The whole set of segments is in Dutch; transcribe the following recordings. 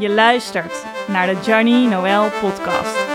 Je luistert naar de Johnny Noel podcast.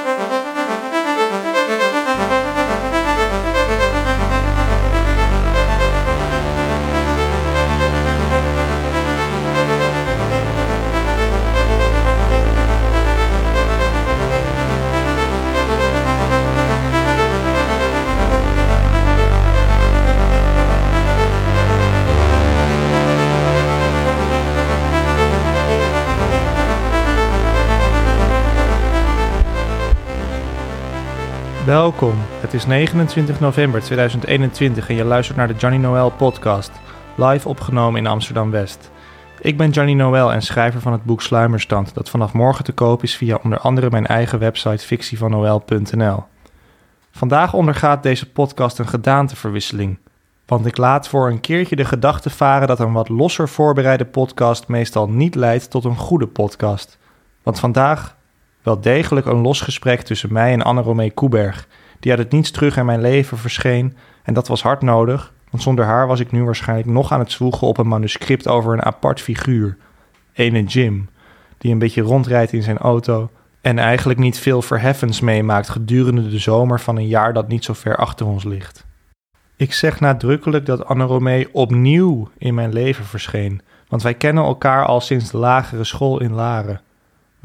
Welkom. Het is 29 november 2021 en je luistert naar de Johnny Noel podcast, live opgenomen in Amsterdam West. Ik ben Johnny Noel en schrijver van het boek Sluimerstand, dat vanaf morgen te koop is via onder andere mijn eigen website fictievannoel.nl. Vandaag ondergaat deze podcast een gedaanteverwisseling, want ik laat voor een keertje de gedachte varen dat een wat losser voorbereide podcast meestal niet leidt tot een goede podcast. Want vandaag wel degelijk een los gesprek tussen mij en Anne-Romee Koeberg, die uit het niets terug in mijn leven verscheen. En dat was hard nodig, want zonder haar was ik nu waarschijnlijk nog aan het zwoegen op een manuscript over een apart figuur. Ene Jim, die een beetje rondrijdt in zijn auto en eigenlijk niet veel verheffens meemaakt gedurende de zomer van een jaar dat niet zo ver achter ons ligt. Ik zeg nadrukkelijk dat Anne-Romee opnieuw in mijn leven verscheen, want wij kennen elkaar al sinds de lagere school in Laren.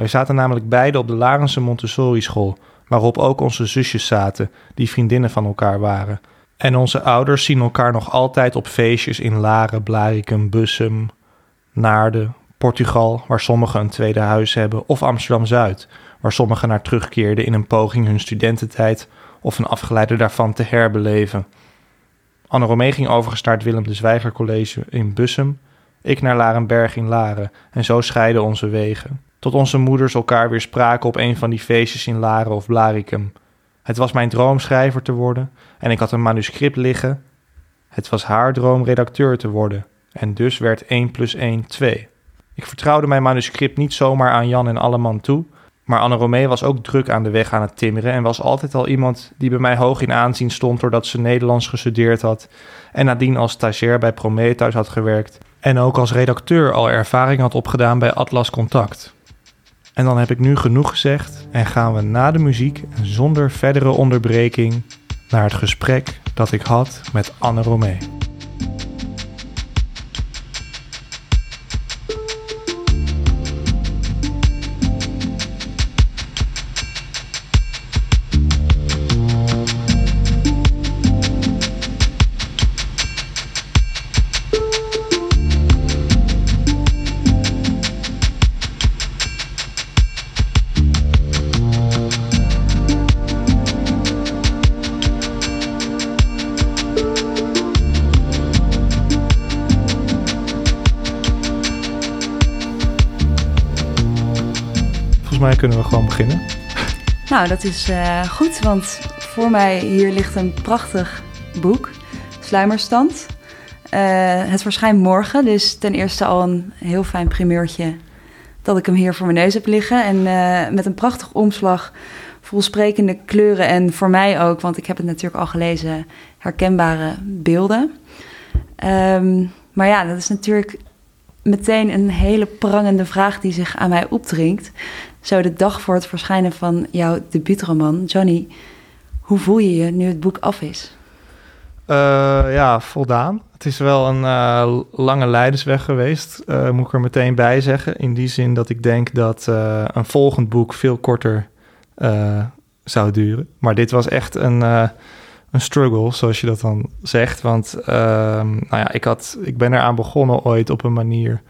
Wij zaten namelijk beide op de Larense Montessori school, waarop ook onze zusjes zaten, die vriendinnen van elkaar waren. En onze ouders zien elkaar nog altijd op feestjes in Laren, Blarikum, Bussum, Naarden, Portugal, waar sommigen een tweede huis hebben, of Amsterdam-Zuid, waar sommigen naar terugkeerden in een poging hun studententijd of een afgeleide daarvan te herbeleven. Anne Romee ging overigens naar Willem de Zwijger College in Bussum, ik naar Larenberg in Laren, en zo scheiden onze wegen tot onze moeders elkaar weer spraken op een van die feestjes in Laren of Blaricum. Het was mijn droom schrijver te worden en ik had een manuscript liggen. Het was haar droom redacteur te worden en dus werd 1 plus 1 2. Ik vertrouwde mijn manuscript niet zomaar aan Jan en Alleman toe, maar Anne Romee was ook druk aan de weg aan het timmeren en was altijd al iemand die bij mij hoog in aanzien stond doordat ze Nederlands gestudeerd had en nadien als stagiair bij Prometheus had gewerkt en ook als redacteur al ervaring had opgedaan bij Atlas Contact. En dan heb ik nu genoeg gezegd en gaan we na de muziek en zonder verdere onderbreking naar het gesprek dat ik had met Anne Romee. Gewoon beginnen. Nou, dat is uh, goed, want voor mij hier ligt een prachtig boek, Sluimerstand. Uh, het verschijnt morgen, dus ten eerste al een heel fijn primeurtje dat ik hem hier voor mijn neus heb liggen. En uh, met een prachtig omslag, vol sprekende kleuren en voor mij ook, want ik heb het natuurlijk al gelezen, herkenbare beelden. Um, maar ja, dat is natuurlijk meteen een hele prangende vraag die zich aan mij opdringt. Zo de dag voor het verschijnen van jouw debuutroman. Johnny, hoe voel je je nu het boek af is? Uh, ja, voldaan. Het is wel een uh, lange leidersweg geweest, uh, moet ik er meteen bij zeggen. In die zin dat ik denk dat een volgend boek veel korter zou duren. Maar dit was echt een, een struggle, zoals je dat dan zegt. Want ehm, nou ja, ik, had, ik ben eraan begonnen ooit op een manier...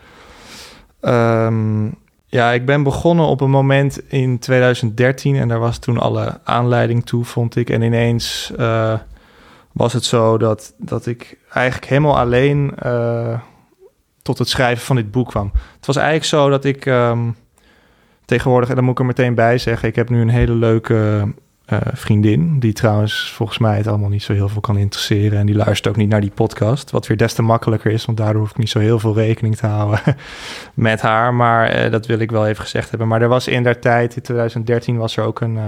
Um, ja, ik ben begonnen op een moment in 2013 en daar was toen alle aanleiding toe, vond ik. En ineens uh, was het zo dat, dat ik eigenlijk helemaal alleen uh, tot het schrijven van dit boek kwam. Het was eigenlijk zo dat ik um, tegenwoordig, en dan moet ik er meteen bij zeggen, ik heb nu een hele leuke uh, vriendin, die trouwens volgens mij het allemaal niet zo heel veel kan interesseren. En die luistert ook niet naar die podcast, wat weer des te makkelijker is, want daardoor hoef ik niet zo heel veel rekening te houden met haar. Maar uh, dat wil ik wel even gezegd hebben. Maar er was in der tijd, in 2013, was er ook een, uh,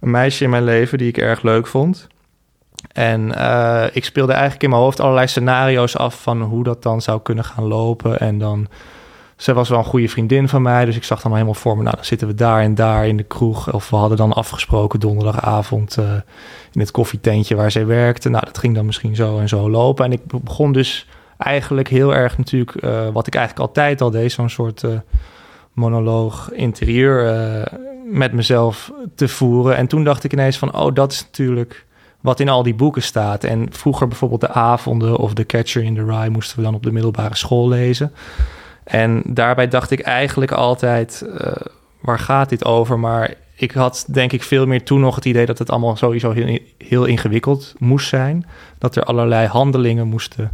een meisje in mijn leven die ik erg leuk vond. En ik speelde eigenlijk in mijn hoofd allerlei scenario's af van hoe dat dan zou kunnen gaan lopen. En dan zij was wel een goede vriendin van mij, dus ik zag dan al helemaal voor me, nou dan zitten we daar en daar in de kroeg. Of we hadden dan afgesproken donderdagavond uh, in het koffietentje waar zij werkte. Nou, dat ging dan misschien zo en zo lopen. En ik begon dus eigenlijk heel erg natuurlijk, uh, wat ik eigenlijk altijd al deed, zo'n soort uh, monoloog interieur met mezelf te voeren. En toen dacht ik ineens van, oh, dat is natuurlijk wat in al die boeken staat. En vroeger bijvoorbeeld de avonden of The Catcher in the Rye moesten we dan op de middelbare school lezen. En daarbij dacht ik eigenlijk altijd, uh, waar gaat dit over? Maar ik had denk ik veel meer toen nog het idee dat het allemaal sowieso heel, ingewikkeld moest zijn. Dat er allerlei handelingen moesten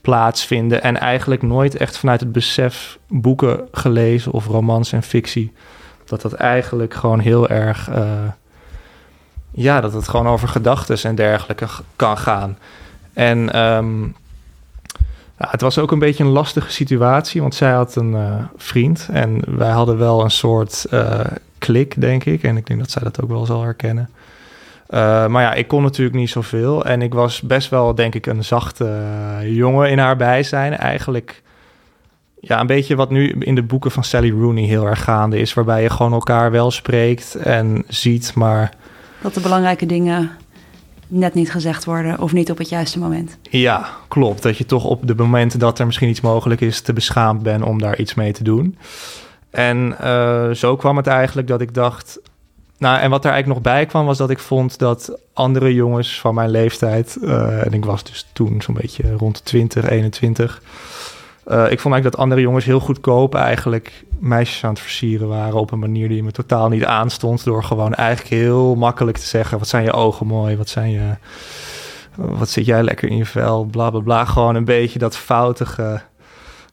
plaatsvinden. En eigenlijk nooit echt vanuit het besef boeken gelezen of romans en fictie. Dat dat eigenlijk gewoon heel erg... Uh, ja, dat het gewoon over gedachten en dergelijke kan gaan. En um, het was ook een beetje een lastige situatie, want zij had een uh, vriend en wij hadden wel een soort uh, klik, denk ik. En ik denk dat zij dat ook wel zal herkennen. Uh, maar ja, ik kon natuurlijk niet zoveel en ik was best wel, denk ik, een zachte jongen in haar bijzijn. Eigenlijk ja, een beetje wat nu in de boeken van Sally Rooney heel erg gaande is, waarbij je gewoon elkaar wel spreekt en ziet, maar... Dat de belangrijke dingen net niet gezegd worden of niet op het juiste moment. Ja, klopt. Dat je toch op de momenten dat er misschien iets mogelijk is te beschaamd ben om daar iets mee te doen. En uh, zo kwam het eigenlijk dat ik dacht. Nou, en wat er eigenlijk nog bij kwam was dat ik vond dat andere jongens van mijn leeftijd, uh, en ik was dus toen zo'n beetje rond de 20, 21 uh, ik vond eigenlijk dat andere jongens heel goedkoop eigenlijk meisjes aan het versieren waren op een manier die me totaal niet aanstond. Door gewoon eigenlijk heel makkelijk te zeggen: wat zijn je ogen mooi, wat zijn je. Wat zit jij lekker in je vel, bla bla bla. Gewoon een beetje dat foutige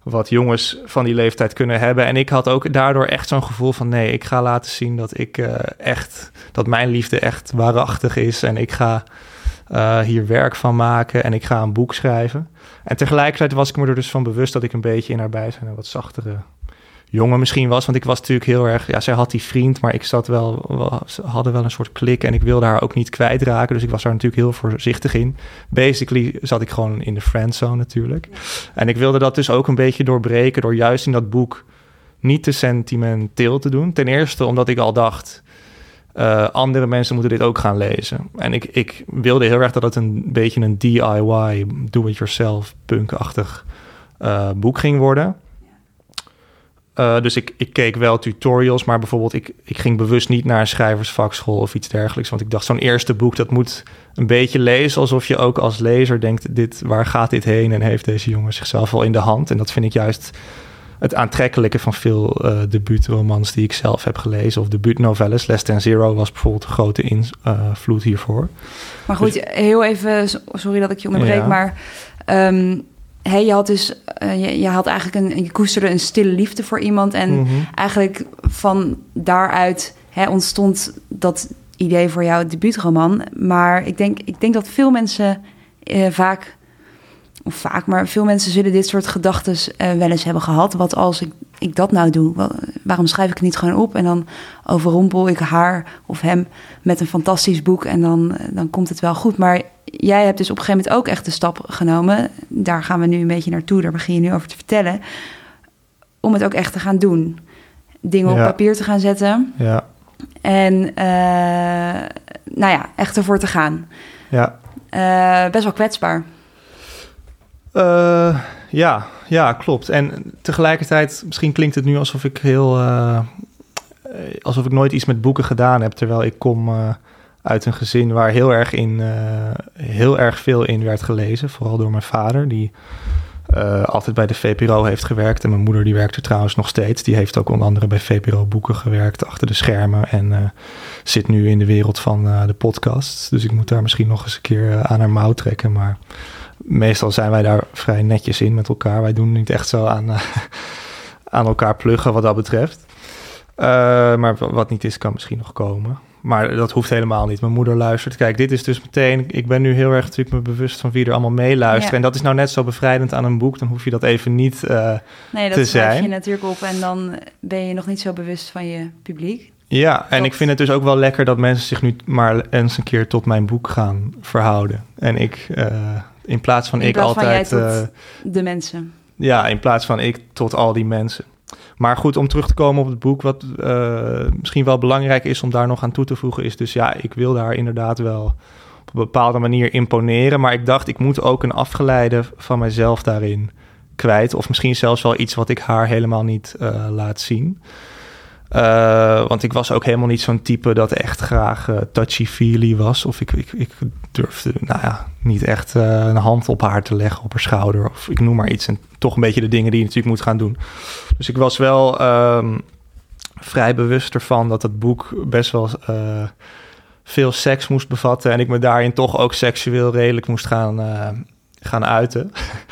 wat jongens van die leeftijd kunnen hebben. En ik had ook daardoor echt zo'n gevoel van nee, ik ga laten zien dat ik uh, echt, dat mijn liefde echt waarachtig is. En ik ga uh, hier werk van maken en ik ga een boek schrijven. En tegelijkertijd was ik me er dus van bewust dat ik een beetje in haar bijzijn een wat zachtere jongen misschien was. Want ik was natuurlijk heel erg... Ja, zij had die vriend, maar ik zat wel... We hadden wel een soort klik en ik wilde haar ook niet kwijtraken. Dus ik was daar natuurlijk heel voorzichtig in. Basically zat ik gewoon in de friendzone natuurlijk. En ik wilde dat dus ook een beetje doorbreken... door juist in dat boek niet te sentimenteel te doen. Ten eerste omdat ik al dacht... Uh, andere mensen moeten dit ook gaan lezen. En ik, ik wilde heel erg dat het een beetje een DIY, do-it-yourself, punkachtig uh, boek ging worden. Uh, dus ik, ik keek wel tutorials, maar bijvoorbeeld ik, ik ging bewust niet naar een schrijversvakschool of iets dergelijks. Want ik dacht, zo'n eerste boek, dat moet een beetje lezen alsof je ook als lezer denkt, dit, waar gaat dit heen? En heeft deze jongen zichzelf wel in de hand? En dat vind ik juist het aantrekkelijke van veel uh, debuutromans die ik zelf heb gelezen. Of debuutnovelles. Less Than Zero was bijvoorbeeld een grote invloed hiervoor. Maar goed, dus, heel even, sorry dat ik je onderbreek, ja. maar... Um, hey, je had dus, uh, je, je, had eigenlijk een, je koesterde een stille liefde voor iemand. En Mhm. eigenlijk van daaruit hè, ontstond dat idee voor jouw debuutroman. Maar ik denk, ik denk dat veel mensen uh, vaak, of vaak, maar veel mensen zullen dit soort gedachten uh, wel eens hebben gehad. Wat als ik, ik dat nou doe? Wat, waarom schrijf ik het niet gewoon op? En dan overrompel ik haar of hem met een fantastisch boek en dan, dan komt het wel goed. Maar jij hebt dus op een gegeven moment ook echt de stap genomen. Daar gaan we nu een beetje naartoe, daar begin je nu over te vertellen. Om het ook echt te gaan doen. Dingen Ja. op papier te gaan zetten. Ja, En eh, nou ja, echt ervoor te gaan. ja. Eh, best wel kwetsbaar. Uh, ja, ja, klopt. En tegelijkertijd, misschien klinkt het nu alsof ik heel. Uh, alsof ik nooit iets met boeken gedaan heb. Terwijl ik kom uh, uit een gezin waar heel erg, in, heel erg veel in werd gelezen. Vooral door mijn vader, die altijd bij de VPRO heeft gewerkt. En mijn moeder, die werkt er trouwens nog steeds. Die heeft ook onder andere bij VPRO Boeken gewerkt, achter de schermen. En zit nu in de wereld van de podcasts. Dus ik moet daar misschien nog eens een keer aan haar mouw trekken. Maar meestal zijn wij daar vrij netjes in met elkaar. Wij doen niet echt zo aan, aan elkaar pluggen wat dat betreft. Uh, maar wat niet is, kan misschien nog komen. Maar dat hoeft helemaal niet. Mijn moeder luistert. Kijk, dit is dus meteen... Ik ben nu heel erg natuurlijk me bewust van wie er allemaal meeluistert. Ja. En dat is nou net zo bevrijdend aan een boek. Dan hoef je dat even niet uh, nee, te zijn. Nee, dat je natuurlijk op. En dan ben je nog niet zo bewust van je publiek. Ja, en ik vind het dus ook wel lekker dat mensen zich nu maar eens een keer tot mijn boek gaan verhouden. En ik, uh, in plaats van in ik plaats altijd... Van jij tot de mensen. Ja, in plaats van ik tot al die mensen. maar goed, om terug te komen op het boek, wat uh, misschien wel belangrijk is om daar nog aan toe te voegen, is dus ja, ik wil daar inderdaad wel op een bepaalde manier imponeren. Maar ik dacht, ik moet ook een afgeleide van mijzelf daarin kwijt. Of misschien zelfs wel iets wat ik haar helemaal niet uh, laat zien. Uh, want ik was ook helemaal niet zo'n type dat echt graag uh, touchy-feely was. Of ik, ik, ik durfde, nou ja, niet echt uh, een hand op haar te leggen, op haar schouder. Of ik noem maar iets. En toch een beetje de dingen die je natuurlijk moet gaan doen. Dus ik was wel um, vrij bewust ervan dat het boek best wel veel seks moest bevatten. En ik me daarin toch ook seksueel redelijk moest gaan gaan uiten.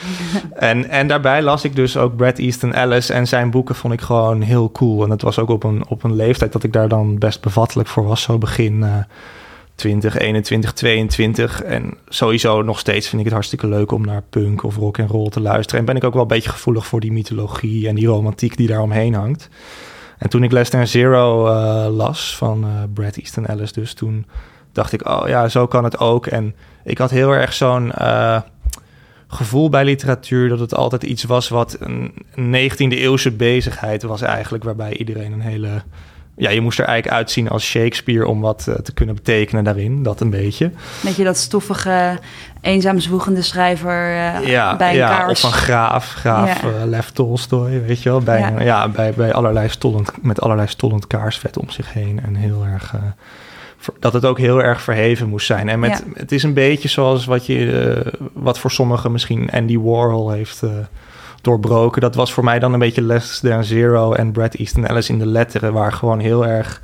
en, en daarbij las ik dus ook Brad Easton Ellis en zijn boeken vond ik gewoon heel cool. En het was ook op een, op een leeftijd dat ik daar dan best bevattelijk voor was, zo begin uh, 20, 21, 22. En sowieso nog steeds vind ik het hartstikke leuk om naar punk of rock en roll te luisteren. En ben ik ook wel een beetje gevoelig voor die mythologie en die romantiek die daar omheen hangt. En toen ik Less Than Zero uh, las van uh, Brad Easton Ellis, dus toen dacht ik, oh ja, zo kan het ook. En ik had heel erg zo'n uh, gevoel bij literatuur dat het altijd iets was wat een 19e eeuwse bezigheid was eigenlijk, waarbij iedereen een hele ja, je moest er eigenlijk uitzien als Shakespeare om wat uh, te kunnen betekenen daarin. Dat een beetje. Weet je, dat stoffige, eenzaam zwoegende schrijver uh, ja, bij een ja, kaars. Of een graaf, graaf Ja. uh, Lev Tolstoy, weet je wel. Bij, Ja. ja. bij, bij allerlei stollend, met allerlei stollend kaarsvet om zich heen. En heel erg... dat het ook heel erg verheven moest zijn. En met, het is een beetje zoals wat, je, eh, wat voor sommigen misschien Andy Warhol heeft eh, doorbroken. Dat was voor mij dan een beetje Less Than Zero en Brad Easton Ellis in de letteren... waar gewoon heel erg,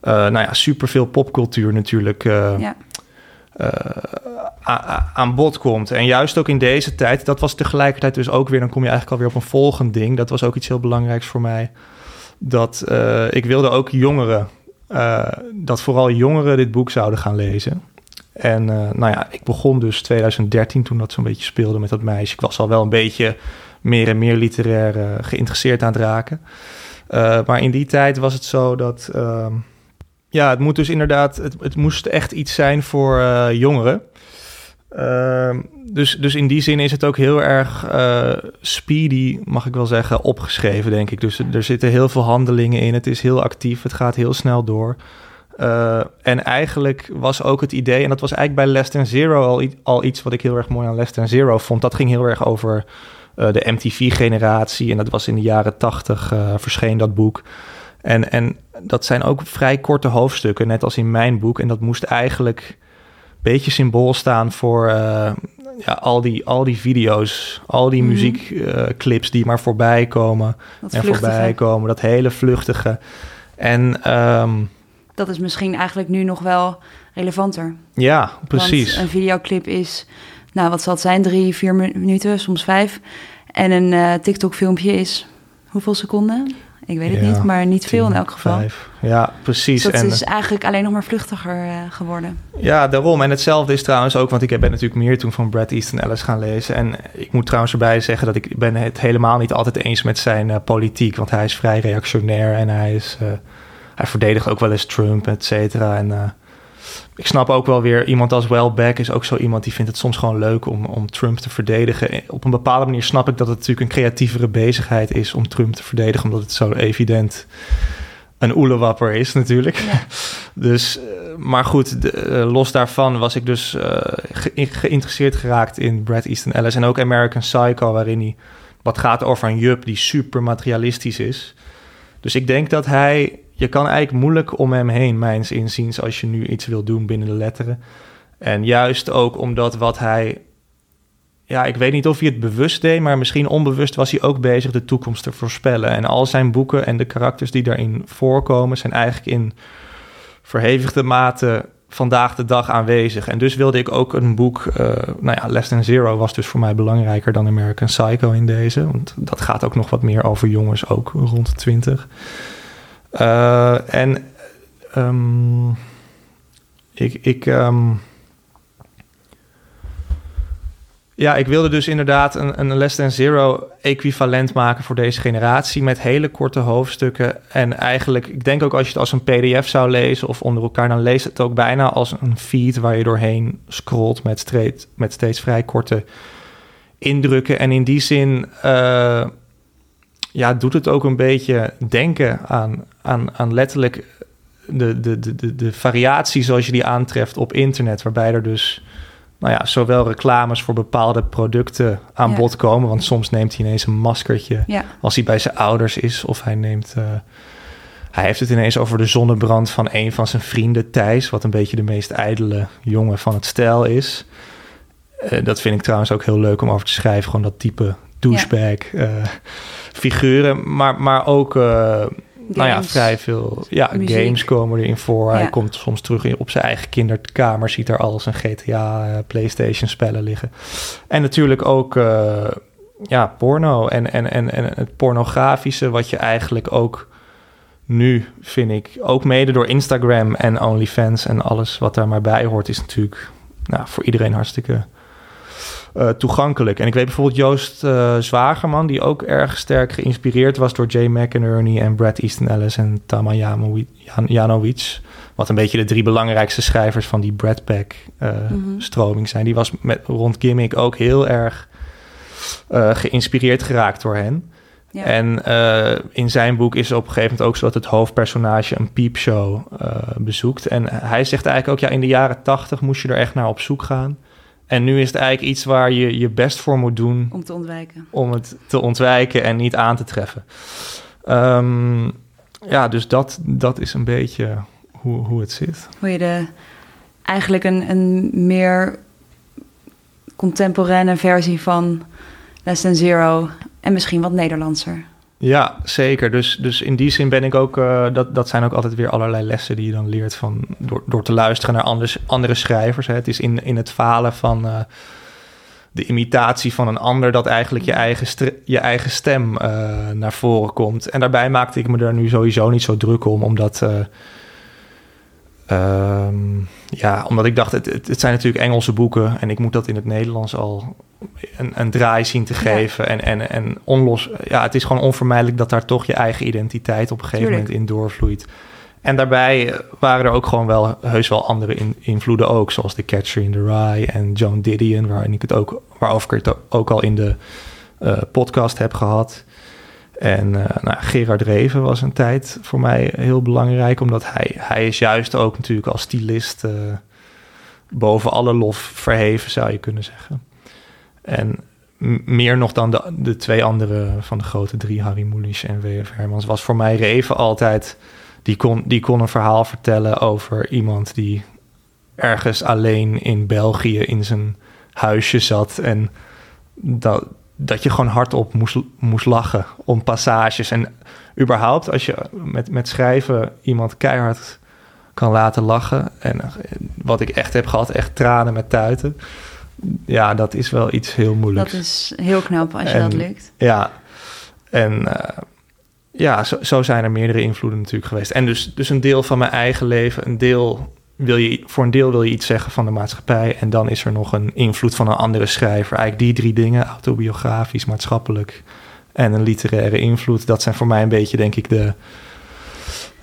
eh, nou ja, superveel popcultuur natuurlijk... Ja. aan bod komt. En juist ook in deze tijd, dat was tegelijkertijd dus ook weer, dan kom je eigenlijk alweer op een volgend ding. Dat was ook iets heel belangrijks voor mij. Dat ik wilde ook jongeren, eh, dat vooral jongeren dit boek zouden gaan lezen. En eh, nou ja, ik begon dus 2013 toen dat zo'n beetje speelde met dat meisje. Ik was al wel een beetje meer en meer literair eh, geïnteresseerd aan het raken. Maar in die tijd was het zo dat. ehm, ja, het moet dus inderdaad. Het, het moest echt iets zijn voor jongeren. Ehm, dus, dus in die zin is het ook heel erg eh, speedy, mag ik wel zeggen, opgeschreven, denk ik. Dus er, zitten heel veel handelingen in. Het is heel actief, het gaat heel snel door. Eh, en eigenlijk was ook het idee, en dat was eigenlijk bij Less Than Zero al, al iets wat ik heel erg mooi aan Less Than Zero vond. Dat ging heel erg over eh, de MTV-generatie. En dat was in de jaren tachtig verscheen dat boek. En, en dat zijn ook vrij korte hoofdstukken, net als in mijn boek. En dat moest eigenlijk beetje symbool staan voor eh, ja, al, die, al die video's, al die Mhm. muziekclips die maar voorbij komen Dat en vluchtige. voorbij komen. Dat hele vluchtige. En ehm, Dat is misschien eigenlijk nu nog wel relevanter. ja, precies. Want een videoclip is, nou wat zal het zijn, drie, vier mi- minuten, soms vijf. En een eh, TikTok-filmpje is hoeveel seconden? Ik weet het Ja, niet, maar niet veel in elk geval. Ja, precies. Dus dat en, is eigenlijk alleen nog maar vluchtiger eh, geworden. Ja, daarom. En hetzelfde is trouwens ook, want ik ben natuurlijk meer toen van Brad Easton Ellis gaan lezen. En ik moet trouwens erbij zeggen dat ik ben het helemaal niet altijd eens met zijn eh, politiek. Want hij is vrij reactionair en hij, is, eh, hij verdedigt ook wel eens Trump, et cetera. En eh, ik snap ook wel weer, iemand als Welbeck is ook zo iemand die vindt het soms gewoon leuk om, om Trump te verdedigen. Op een bepaalde manier snap ik dat het natuurlijk een creatievere bezigheid is om Trump te verdedigen, omdat het zo evident een oelewapper is natuurlijk. Ja. Dus, eh, maar goed, de- eh, los daarvan was ik dus eh, ge- geïnteresseerd geraakt in Brad Easton Ellis en ook American Psycho, waarin hij wat gaat over een jup die super materialistisch is. Dus ik denk dat hij, je kan eigenlijk moeilijk om hem heen, mijns inziens, als je nu iets wil doen binnen de letteren. En juist ook omdat wat hij, ja, ik weet niet of hij het bewust deed, maar misschien onbewust was hij ook bezig de toekomst te voorspellen. En al zijn boeken en de karakters die daarin voorkomen, zijn eigenlijk in verhevigde mate vandaag de dag aanwezig. En dus wilde ik ook een boek, eh, nou ja, Less Than Zero was dus voor mij belangrijker dan American Psycho in deze. Want dat gaat ook nog wat meer over jongens, ook rond de 20. Eh, en ehm, ik, ik, ehm, ja, ik wilde dus inderdaad een, een Less Than Zero equivalent maken voor deze generatie met hele korte hoofdstukken. En eigenlijk, ik denk ook als je het als een pdf zou lezen of onder elkaar, dan leest het ook bijna als een feed waar je doorheen scrolt met, met steeds vrij korte indrukken. En in die zin, eh, ja, doet het ook een beetje denken aan, aan, aan letterlijk de, de, de, de, variatie zoals je die aantreft op internet. Waarbij er dus nou ja, zowel reclames voor bepaalde producten aan Ja. bod komen. Want soms neemt hij ineens een maskertje Ja, als hij bij zijn ouders is. Of hij neemt. eh, hij heeft het ineens over de zonnebrand van een van zijn vrienden, Thijs. Wat een beetje de meest ijdele jongen van het stijl is. Eh, dat vind ik trouwens ook heel leuk om over te schrijven. Gewoon dat type douchebag eh, figuren. Maar, maar ook, eh, nou ja, vrij veel... Ja, muziek. games komen erin voor. Hij komt soms terug in, op zijn eigen kinderkamer. Ziet daar al zijn GTA, eh, Playstation spellen liggen. En natuurlijk ook... ja, porno en, en, en, en het pornografische, wat je eigenlijk ook nu, vind ik, ook mede door Instagram en OnlyFans en alles wat daar maar bij hoort, is natuurlijk nou, voor iedereen hartstikke eh, toegankelijk. En ik weet bijvoorbeeld Joost eh, Zwagerman, die ook erg sterk geïnspireerd was door Jay McInerney en Brad Easton Ellis en Tama Janowi- Jan- Janowicz. Wat een beetje de drie belangrijkste schrijvers van die Brad Pack eh, Mhm. stroming zijn. Die was met, rond Gimmick ook heel erg geïnspireerd geraakt door hen. Ja. En in zijn boek is het op een gegeven moment ook zo dat het hoofdpersonage een piepshow bezoekt. En hij zegt eigenlijk ook, ja, in de jaren tachtig moest je er echt naar op zoek gaan. En nu is het eigenlijk iets waar je je best voor moet doen om te ontwijken. om het te ontwijken en niet aan te treffen. Ehm, ja, dus dat, dat is een beetje hoe, hoe het zit. Hoe je de, eigenlijk een, een meer contemporaine versie van Less Than Zero en misschien wat Nederlandser. Ja, zeker. Dus, dus in die zin ben ik ook... eh, dat, dat zijn ook altijd weer allerlei lessen die je dan leert... Van, door, door te luisteren naar anders, andere schrijvers. Hè. Het is in, in het falen van eh, de imitatie van een ander... dat eigenlijk je eigen, je eigen stem eh, naar voren komt. En daarbij maakte ik me er nu sowieso niet zo druk om... omdat... eh, ehm, ja, omdat ik dacht, het, het, zijn natuurlijk Engelse boeken... en ik moet dat in het Nederlands al een, een draai zien te Ja. geven. En, en, en onlos, ja, het is gewoon onvermijdelijk dat daar toch je eigen identiteit op een gegeven Tuurlijk. moment in doorvloeit. En daarbij waren er ook gewoon wel heus wel andere in- invloeden ook, zoals The Catcher in the Rye en Joan Didion, waarin ik het ook, waarover ik het ook al in de eh, podcast heb gehad. En eh, nou, Gerard Reven was een tijd voor mij heel belangrijk, omdat hij, hij is juist ook natuurlijk als stylist eh, boven alle lof verheven, zou je kunnen zeggen. En meer nog dan de, de twee andere van de grote drie, Harry Mulisch en W.F. Hermans, was voor mij Reven altijd... Die kon, die kon een verhaal vertellen over iemand die ergens alleen in België in zijn huisje zat. En dat, dat je gewoon hardop moest, moest lachen om passages. En überhaupt, als je met, met schrijven iemand keihard kan laten lachen. En wat ik echt heb gehad, echt tranen met tuiten. Ja, dat is wel iets heel moeilijks. Dat is heel knap als je En- dat lukt. Ja, en eh, ja, zo, zo zijn er meerdere invloeden natuurlijk geweest. En dus, dus een deel van mijn eigen leven, een deel wil je, voor een deel wil je iets zeggen van de maatschappij. En dan is er nog een invloed van een andere schrijver. Eigenlijk die drie dingen, autobiografisch, maatschappelijk en een literaire invloed. Dat zijn voor mij een beetje, denk ik, de,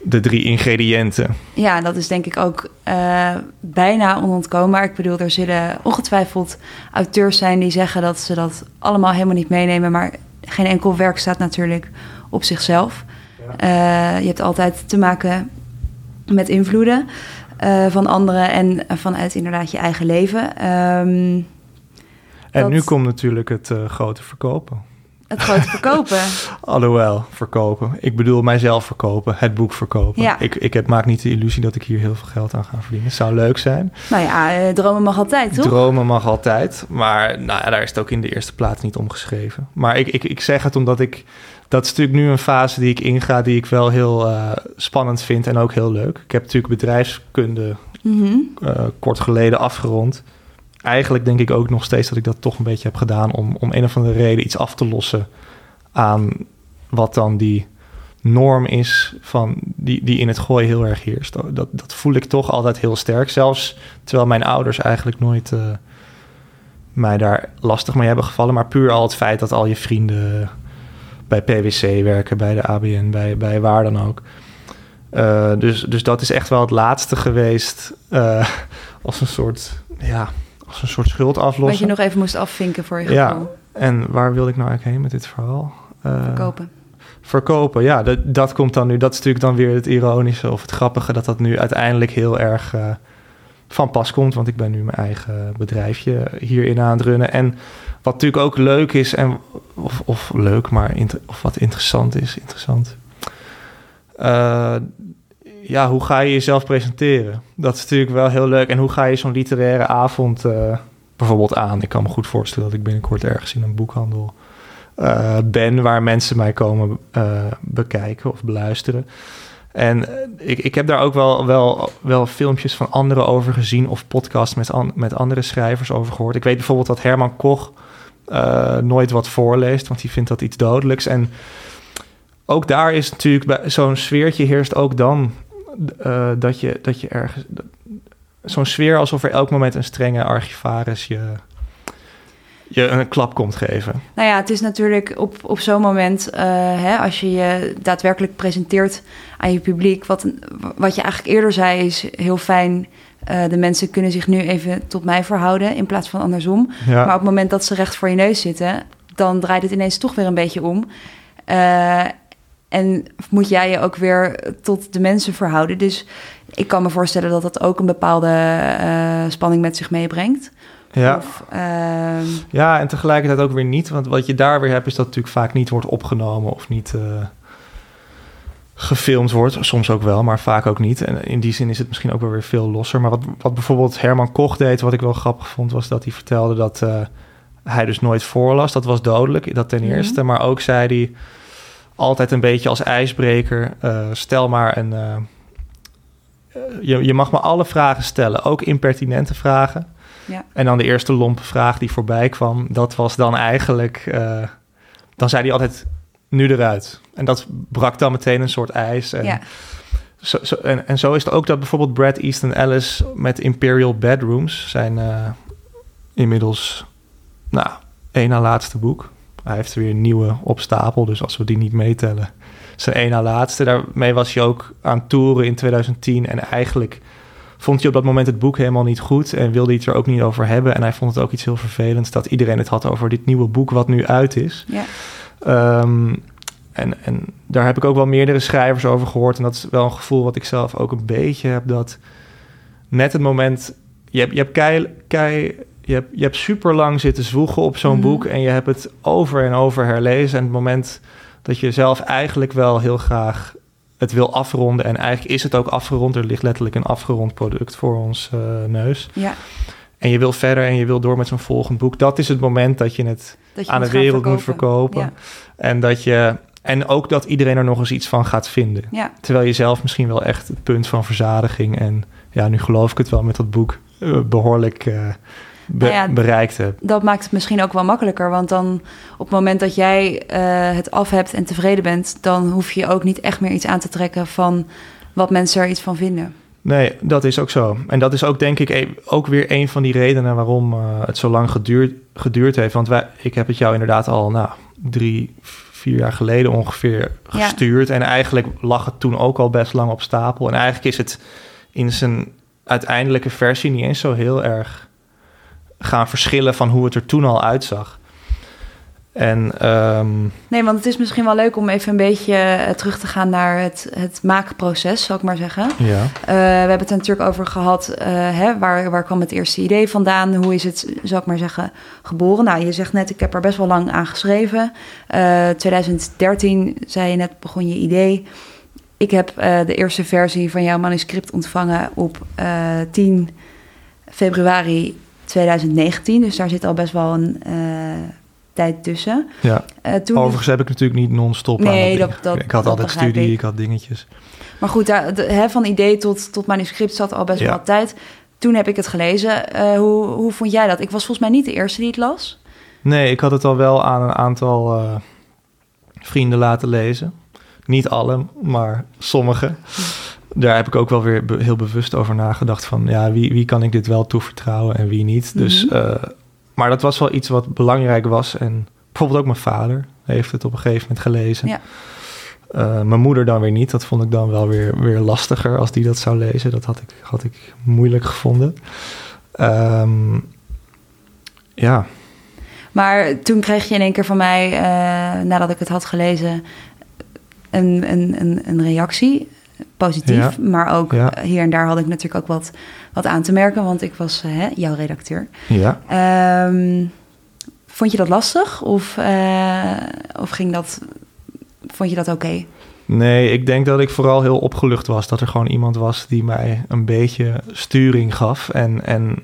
de drie ingrediënten. Ja, dat is denk ik ook eh, bijna onontkoombaar. Ik bedoel, er zullen ongetwijfeld auteurs zijn die zeggen dat ze dat allemaal helemaal niet meenemen. Maar geen enkel werk staat natuurlijk op zichzelf. Eh, je hebt altijd te maken met invloeden eh, van anderen en vanuit inderdaad je eigen leven. Ehm, En Dat- nu komt natuurlijk het eh, grote verkopen. het grote verkopen. Alhoewel, verkopen. Ik bedoel mijzelf verkopen, het boek verkopen. Ja. Ik, ik heb, maak niet de illusie dat ik hier heel veel geld aan ga verdienen. Het zou leuk zijn. nou ja, eh, dromen mag altijd, toch? Dromen mag altijd. Maar nou ja, daar is het ook in de eerste plaats niet om geschreven. Maar ik, ik, ik zeg het omdat ik... Dat is natuurlijk nu een fase die ik inga... die ik wel heel eh, spannend vind en ook heel leuk. Ik heb natuurlijk bedrijfskunde Mhm. eh, kort geleden afgerond. Eigenlijk denk ik ook nog steeds dat ik dat toch een beetje heb gedaan... om, om een of andere reden iets af te lossen aan wat dan die norm is... Van die, die in het gooi heel erg heerst. Dat, dat voel ik toch altijd heel sterk. Zelfs terwijl mijn ouders eigenlijk nooit... eh, mij daar lastig mee hebben gevallen. Maar puur al het feit dat al je vrienden bij PwC werken, bij de ABN, bij, bij waar dan ook. Eh, dus, dus dat is echt wel het laatste geweest eh, als een soort, ja, als een soort schuld Wat je aflossen. nog even moest afvinken voor je Ja. gevoel. En waar wilde ik nou eigenlijk heen met dit verhaal? Eh, Verkopen. verkopen. Ja, dat, dat komt dan nu. Dat is natuurlijk dan weer het ironische of het grappige dat dat nu uiteindelijk heel erg van pas komt. Want ik ben nu mijn eigen bedrijfje hierin aan het runnen. En wat natuurlijk ook leuk is, en, of, of leuk, maar of wat interessant is, interessant. Eh, ja, hoe ga je jezelf presenteren? Dat is natuurlijk wel heel leuk. En hoe ga je zo'n literaire avond eh, bijvoorbeeld aan? Ik kan me goed voorstellen dat ik binnenkort ergens in een boekhandel eh, ben waar mensen mij komen bekijken of beluisteren. En eh, ik, ik heb daar ook wel, wel, wel filmpjes van anderen over gezien of podcasts met, an- met andere schrijvers over gehoord. Ik weet bijvoorbeeld dat Herman Koch eh, nooit wat voorleest, want die vindt dat iets dodelijks. En ook daar is natuurlijk zo'n sfeertje heerst ook dan eh, dat, je, dat je ergens. Zo'n sfeer alsof er elk moment een strenge archivaris je, je een klap komt geven. Nou ja, het is natuurlijk op, op zo'n moment, eh, hè, als je je daadwerkelijk presenteert aan je publiek, wat, wat je eigenlijk eerder zei, is heel fijn. eh, de mensen kunnen zich nu even tot mij verhouden in plaats van andersom. Ja. Maar op het moment dat ze recht voor je neus zitten, dan draait het ineens toch weer een beetje om. Eh, en moet jij je ook weer tot de mensen verhouden. Dus ik kan me voorstellen dat dat ook een bepaalde spanning met zich meebrengt. Ja. Of, ehm, Ja, en tegelijkertijd ook weer niet. Want wat je daar weer hebt, is dat het natuurlijk vaak niet wordt opgenomen of niet eh, gefilmd wordt. Soms ook wel, maar vaak ook niet. En in die zin is het misschien ook wel weer veel losser. Maar wat, wat bijvoorbeeld Herman Koch deed, wat ik wel grappig vond, was dat hij vertelde dat eh, hij dus nooit voorlas. Dat was dodelijk, dat ten eerste. Maar ook zei hij altijd een beetje als ijsbreker: eh, stel maar een. je, je mag me alle vragen stellen, ook impertinente vragen. Ja. En dan de eerste lompe vraag die voorbij kwam, dat was dan eigenlijk... eh, dan zei hij altijd, nu eruit. En dat brak dan meteen een soort ijs. En, ja. zo, zo, en, en zo is het ook dat bijvoorbeeld Brad Easton Ellis met Imperial Bedrooms... zijn eh, inmiddels, nou, één na laatste boek. Hij heeft er weer een nieuwe op stapel, dus als we die niet meetellen... zijn één na laatste. Daarmee was hij ook aan toeren in 2010 en eigenlijk vond hij op dat moment het boek helemaal niet goed en wilde hij het er ook niet over hebben. En hij vond het ook iets heel vervelends dat iedereen het had over dit nieuwe boek wat nu uit is. Ja. Ehm, en, en daar heb ik ook wel meerdere schrijvers over gehoord. En dat is wel een gevoel wat ik zelf ook een beetje heb. Dat net het moment. Je hebt, je hebt, kei, kei, je hebt, je hebt super lang zitten zwoegen op zo'n Mhm. boek. En je hebt het over en over herlezen. En het moment dat je zelf eigenlijk wel heel graag het wil afronden. En eigenlijk is het ook afgerond. Er ligt letterlijk een afgerond product voor ons eh, neus. ja. En je wil verder en je wil door met zo'n volgend boek. Dat is het moment dat je het Dat je aan de wereld moet verkopen. Ja. En, dat je, en ook dat iedereen er nog eens iets van gaat vinden. Ja. Terwijl je zelf misschien wel echt het punt van verzadiging... en ja, nu geloof ik het wel met dat boek... eh, behoorlijk eh, be- Nou ja, bereikt hebt. dat maakt het misschien ook wel makkelijker. Want dan op het moment dat jij eh, het af hebt en tevreden bent, dan hoef je ook niet echt meer iets aan te trekken van wat mensen er iets van vinden. Nee, dat is ook zo. En dat is ook denk ik e- ook weer een van die redenen... waarom eh, het zo lang geduurd, geduurd heeft. Want wij, ik heb het jou inderdaad al nou, drie, vier jaar geleden ongeveer Ja. gestuurd. En eigenlijk lag het toen ook al best lang op stapel. En eigenlijk is het in zijn uiteindelijke versie niet eens zo heel erg gaan verschillen van hoe het er toen al uitzag. En ehm, Nee, want het is misschien wel leuk om even een beetje eh, terug te gaan naar het, het maakproces, zal ik maar zeggen. ja, Eh, we hebben het er natuurlijk over gehad, eh, hè, waar, waar kwam het eerste idee vandaan? Hoe is het, zal ik maar zeggen, geboren? Nou, je zegt net, ik heb er best wel lang aan geschreven. Eh 2013, zei je net, begon je idee. Ik heb de eerste versie van jouw manuscript ontvangen op eh 10 februari 2019. Dus daar zit al best wel een eh, tijd tussen. ja. Eh, toen overigens heb ik natuurlijk niet non-stop Nee, dat- dat- Ik had altijd studie, ik. had dingetjes. Maar goed, daar, de- hè, van idee tot, tot manuscript zat al best wel tijd. Toen heb ik het gelezen. Eh, hoe, hoe vond jij dat? Ik was volgens mij niet de eerste die het las. Nee, ik had het al wel aan een aantal eh, vrienden laten lezen. Niet alle, maar sommige. Daar heb ik ook wel weer heel bewust over nagedacht van... ja, wie, wie kan ik dit wel toevertrouwen en wie niet. Dus, Mhm. eh, maar dat was wel iets wat belangrijk was. En bijvoorbeeld ook mijn vader heeft het op een gegeven moment gelezen. Ja. Eh, mijn moeder dan weer niet. Dat vond ik dan wel weer, weer lastiger als die dat zou lezen. Dat had ik, had ik moeilijk gevonden. Ehm, ja, Maar toen kreeg je in één keer van mij, eh, nadat ik het had gelezen... een, een, een, een reactie, positief. Ja. Maar ook Ja. eh, hier en daar had ik natuurlijk ook wat, wat aan te merken, want ik was eh, hè, jouw redacteur. Ja. Ehm, vond je dat lastig of, eh, of ging dat, vond je dat oké? Nee, ik denk dat ik vooral heel opgelucht was. Dat er gewoon iemand was die mij een beetje sturing gaf. En, en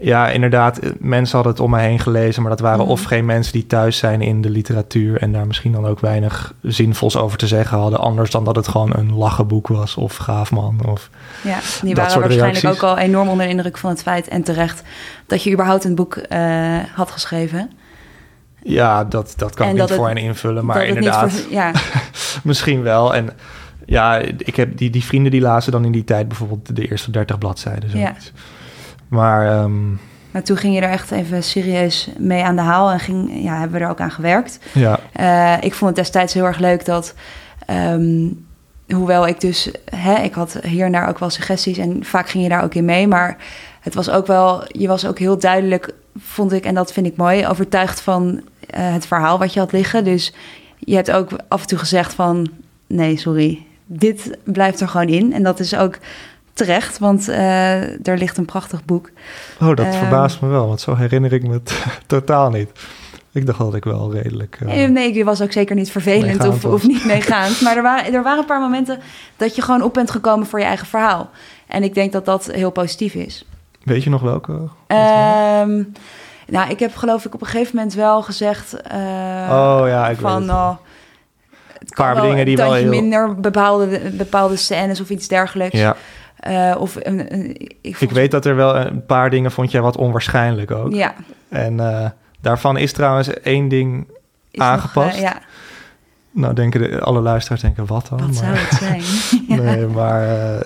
ja, inderdaad, eh, mensen hadden het om mij heen gelezen. Maar dat waren Mhm. of geen mensen die thuis zijn in de literatuur. En daar misschien dan ook weinig zinvols over te zeggen hadden. Anders dan dat het gewoon een lachenboek was. Of gaafman. Of... Ja, die waren waarschijnlijk reacties. ook al enorm onder de indruk van het feit en terecht dat je überhaupt een boek eh, had geschreven. Ja, dat, dat kan En ik dat niet voor hen invullen. Maar inderdaad, voor- ja, misschien wel. En ja, ik heb die, die vrienden die lazen dan in die tijd bijvoorbeeld de eerste 30 bladzijden. Zoiets. Maar maar toen ging je er echt even serieus mee aan de haal en ging, ja, hebben we er ook aan gewerkt. ja, Eh, ik vond het destijds heel erg leuk dat, ehm, hoewel ik dus, hè, ik had hier en daar ook wel suggesties en vaak ging je daar ook in mee, maar het was ook wel, je was ook heel duidelijk, vond ik, en dat vind ik mooi, overtuigd van eh, het verhaal wat je had liggen. Dus je hebt ook af en toe gezegd van, nee, sorry, dit blijft er gewoon in. En dat is ook terecht, want eh, er ligt een prachtig boek. Oh, dat Ehm. verbaast me wel, want zo herinner ik me het totaal niet. Ik dacht dat ik wel redelijk... eh, Nee, je was ook zeker niet vervelend of, of niet meegaand. Maar er waren, er waren een paar momenten dat je gewoon op bent gekomen voor je eigen verhaal. En ik denk dat dat heel positief is. Weet je nog welke? Ehm, nou, ik heb geloof ik op een gegeven moment wel gezegd... eh, Oh, ja, ik van, weet het. oh, het kan Paar dingen die een wel heel- minder, bepaalde, bepaalde scènes of iets dergelijks. ja, Eh, of een, een- ik, weet dat er wel een paar dingen vond jij wat onwaarschijnlijk ook. Ja, En eh, daarvan is trouwens één ding... is nog, Aangepast? eh, ja, Nou, denken de, alle luisteraars denken, wat dan? wat zou Maar- het zijn? Nee, maar eh,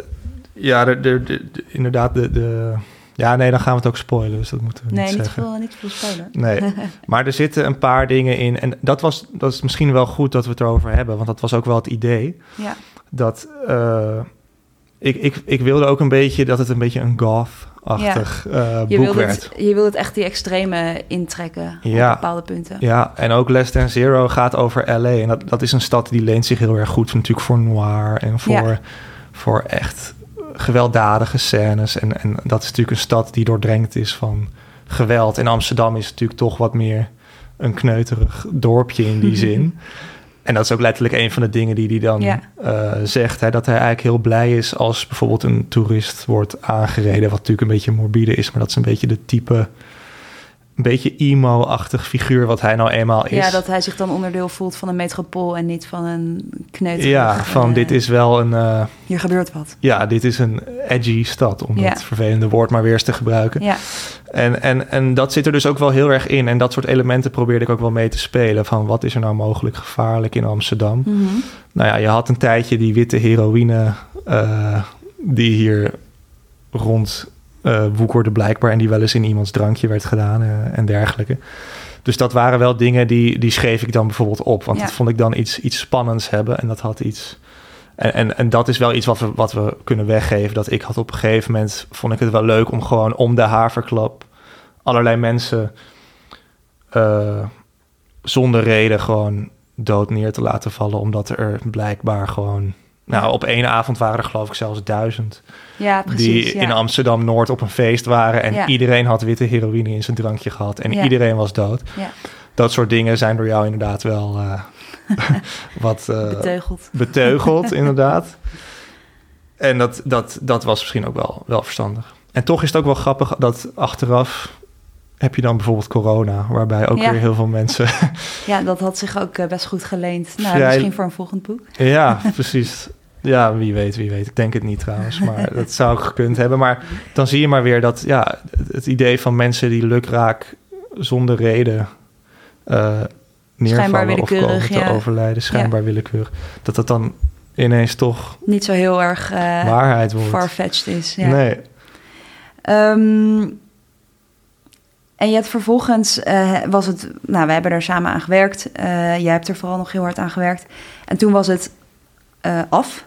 ja, de, de, de- de- inderdaad, de, de... Ja, nee, dan gaan we het ook spoilen, dus dat moeten we Nee, niet niet zeggen. veel, niet veel spoiler. Nee, maar er zitten een paar dingen in. En dat, was, dat is misschien wel goed dat we het erover hebben. Want dat was ook wel het idee. Ja. Dat eh, ik, ik, ik wilde ook een beetje dat het een beetje een goth-achtig eh, Je boek wil, werd. het, je wil het echt die extreme intrekken Ja. op bepaalde punten. Ja, en ook Less Than Zero gaat over LA. En dat, dat is een stad die leent zich heel erg goed natuurlijk voor noir en voor, Ja. voor echt gewelddadige scènes. En, en dat is natuurlijk een stad die doordrenkt is van geweld. En Amsterdam is natuurlijk toch wat meer een kneuterig dorpje in die zin. En dat is ook letterlijk een van de dingen die hij dan Ja. eh, zegt. Hè, dat hij eigenlijk heel blij is als bijvoorbeeld een toerist wordt aangereden. Wat natuurlijk een beetje morbide is, maar dat is een beetje de type... Een beetje emo-achtig figuur wat hij nou eenmaal is. Ja, dat hij zich dan onderdeel voelt van een metropool en niet van een kneuter. Ja, van dit is wel een... eh, Hier gebeurt wat. ja, dit is een edgy stad, om Ja. dat vervelende woord maar weer eens te gebruiken. Ja, En, en, en dat zit er dus ook wel heel erg in. En dat soort elementen probeerde ik ook wel mee te spelen. Van wat is er nou mogelijk gevaarlijk in Amsterdam? Mhm. Nou ja, je had een tijdje die witte heroïne... eh, die hier rond eh woekerde blijkbaar... en die wel eens in iemands drankje werd gedaan eh, en dergelijke. Dus dat waren wel dingen die, die schreef ik dan bijvoorbeeld op. Want Ja. dat vond ik dan iets, iets spannends hebben. En dat had iets... En, en, en dat is wel iets wat we, wat we kunnen weggeven. Dat ik had op een gegeven moment... vond ik het wel leuk om gewoon om de haverklap... allerlei mensen... eh, zonder reden gewoon dood neer te laten vallen. Omdat er blijkbaar gewoon... Nou, op één avond waren er geloof ik zelfs duizend... ja precies. die ja. in Amsterdam-Noord op een feest waren... en Ja. iedereen had witte heroïne in zijn drankje gehad... en iedereen was dood. Ja. Dat soort dingen zijn door jou inderdaad wel... eh, wat eh, Beteugeld. beteugeld, inderdaad. En dat, dat, dat was misschien ook wel, wel verstandig. En toch is het ook wel grappig dat achteraf heb je dan bijvoorbeeld corona, waarbij ook Ja. weer heel veel mensen. Ja, dat had zich ook eh, best goed geleend. Nou, Vrij- misschien voor een volgend boek. ja, precies. Ja, wie weet, wie weet. Ik denk het niet trouwens, maar dat zou ik gekund hebben. Maar dan zie je maar weer dat ja, het- idee van mensen die lukraak zonder reden Schijnbaar neervallen of komen te ja. overlijden, schijnbaar willekeurig, dat dat dan ineens toch Niet zo heel erg eh waarheid wordt. farfetched is. Ja. Nee, Ehm, en je hebt vervolgens, eh, was het, nou, we hebben er samen aan gewerkt. Eh, jij hebt er vooral nog heel hard aan gewerkt. En toen was het eh, af.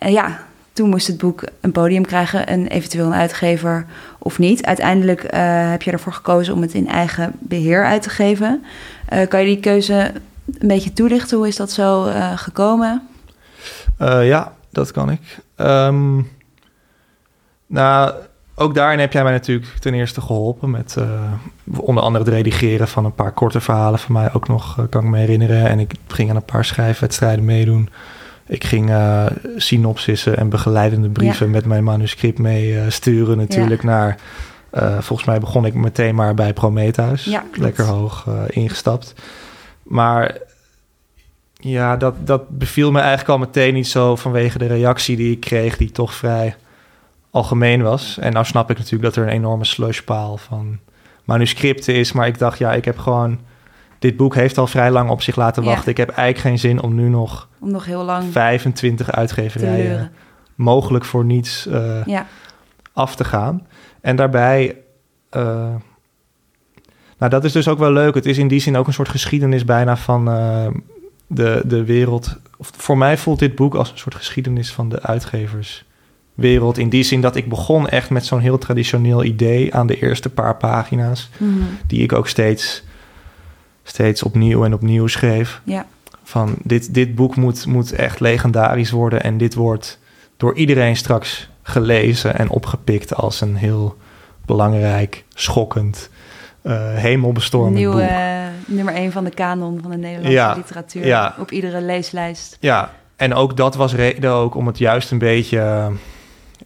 Ja, toen moest het boek een podium krijgen, een eventueel een uitgever of niet. Uiteindelijk heb je ervoor gekozen om het in eigen beheer uit te geven. Kan je die keuze een beetje toelichten? Hoe is dat zo gekomen? Ja, dat kan ik. Um, nou, ook daarin heb jij mij natuurlijk ten eerste geholpen met uh, onder andere het redigeren van een paar korte verhalen van mij ook nog, kan ik me herinneren. En ik ging aan een paar schrijfwedstrijden meedoen. Ik ging uh, synopsissen en begeleidende brieven ja. met mijn manuscript mee sturen natuurlijk ja. naar... Volgens mij begon ik meteen maar bij Prometheus. Ja, Lekker hoog ingestapt. Maar ja, dat, dat beviel me eigenlijk al meteen niet zo vanwege de reactie die ik kreeg... die toch vrij algemeen was. En nou snap ik natuurlijk dat er een enorme slushpaal van manuscripten is. Maar ik dacht, ja, ik heb gewoon dit boek heeft al vrij lang op zich laten wachten. Ja. Ik heb eigenlijk geen zin om nu nog, om nog heel lang 25 uitgeverijen mogelijk voor niets uh, ja. af te gaan. En daarbij, uh, nou dat is dus ook wel leuk. Het is in die zin ook een soort geschiedenis bijna van uh, de, de wereld. Of voor mij voelt dit boek als een soort geschiedenis van de uitgeverswereld. In die zin dat ik begon echt met zo'n heel traditioneel idee aan de eerste paar pagina's. Mm -hmm. Die ik ook steeds steeds opnieuw en opnieuw schreef. Ja. Van dit, dit boek moet, moet echt legendarisch worden en dit wordt door iedereen straks gelezen en opgepikt als een heel belangrijk, schokkend, uh, hemelbestormend boek. Uh, nummer één van de kanon van de Nederlandse Ja, literatuur ja. op iedere leeslijst. Ja, en ook dat was reden ook om het juist een beetje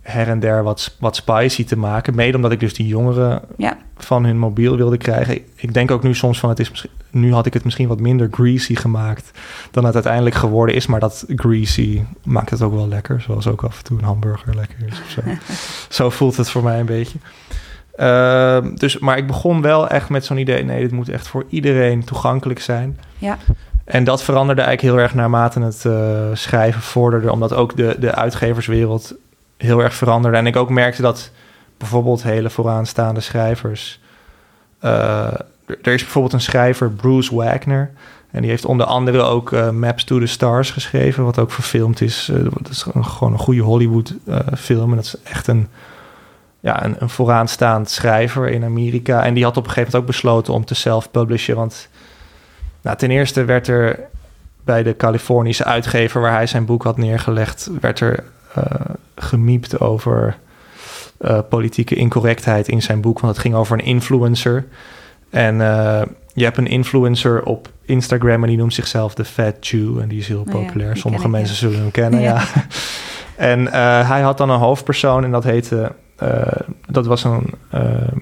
her en der wat, wat spicy te maken. Mede omdat ik dus die jongeren Ja. van hun mobiel wilde krijgen. Ik, denk ook nu soms van het is misschien, nu had ik het misschien wat minder greasy gemaakt dan het uiteindelijk geworden is. Maar dat greasy maakt het ook wel lekker. Zoals ook af en toe een hamburger lekker is of zo. zo voelt het voor mij een beetje. Uh, dus, maar ik begon wel echt met zo'n idee. Nee, dit moet echt voor iedereen toegankelijk zijn. Ja. En dat veranderde eigenlijk heel erg naarmate het uh, schrijven vorderde. Omdat ook de, de uitgeverswereld heel erg veranderde. En ik ook merkte dat bijvoorbeeld hele vooraanstaande schrijvers. Uh, er is bijvoorbeeld een schrijver, Bruce Wagner. En die heeft onder andere ook uh, Maps to the Stars geschreven, wat ook verfilmd is. Uh, dat is gewoon een goede Hollywood-film. en dat is echt een, ja, een, een, vooraanstaand schrijver in Amerika. En die had op een gegeven moment ook besloten om te self-publishen. Want nou, ten eerste werd er bij de Californische uitgever waar hij zijn boek had neergelegd, werd er gemiept over uh, politieke incorrectheid in zijn boek. Want het ging over een influencer. En uh, je hebt een influencer op Instagram en die noemt zichzelf de Fat Jew. En die is heel populair. Oh ja, Sommige ik, mensen ja. zullen hem kennen, ja. ja. en uh, hij had dan een hoofdpersoon en dat heette... Dat was een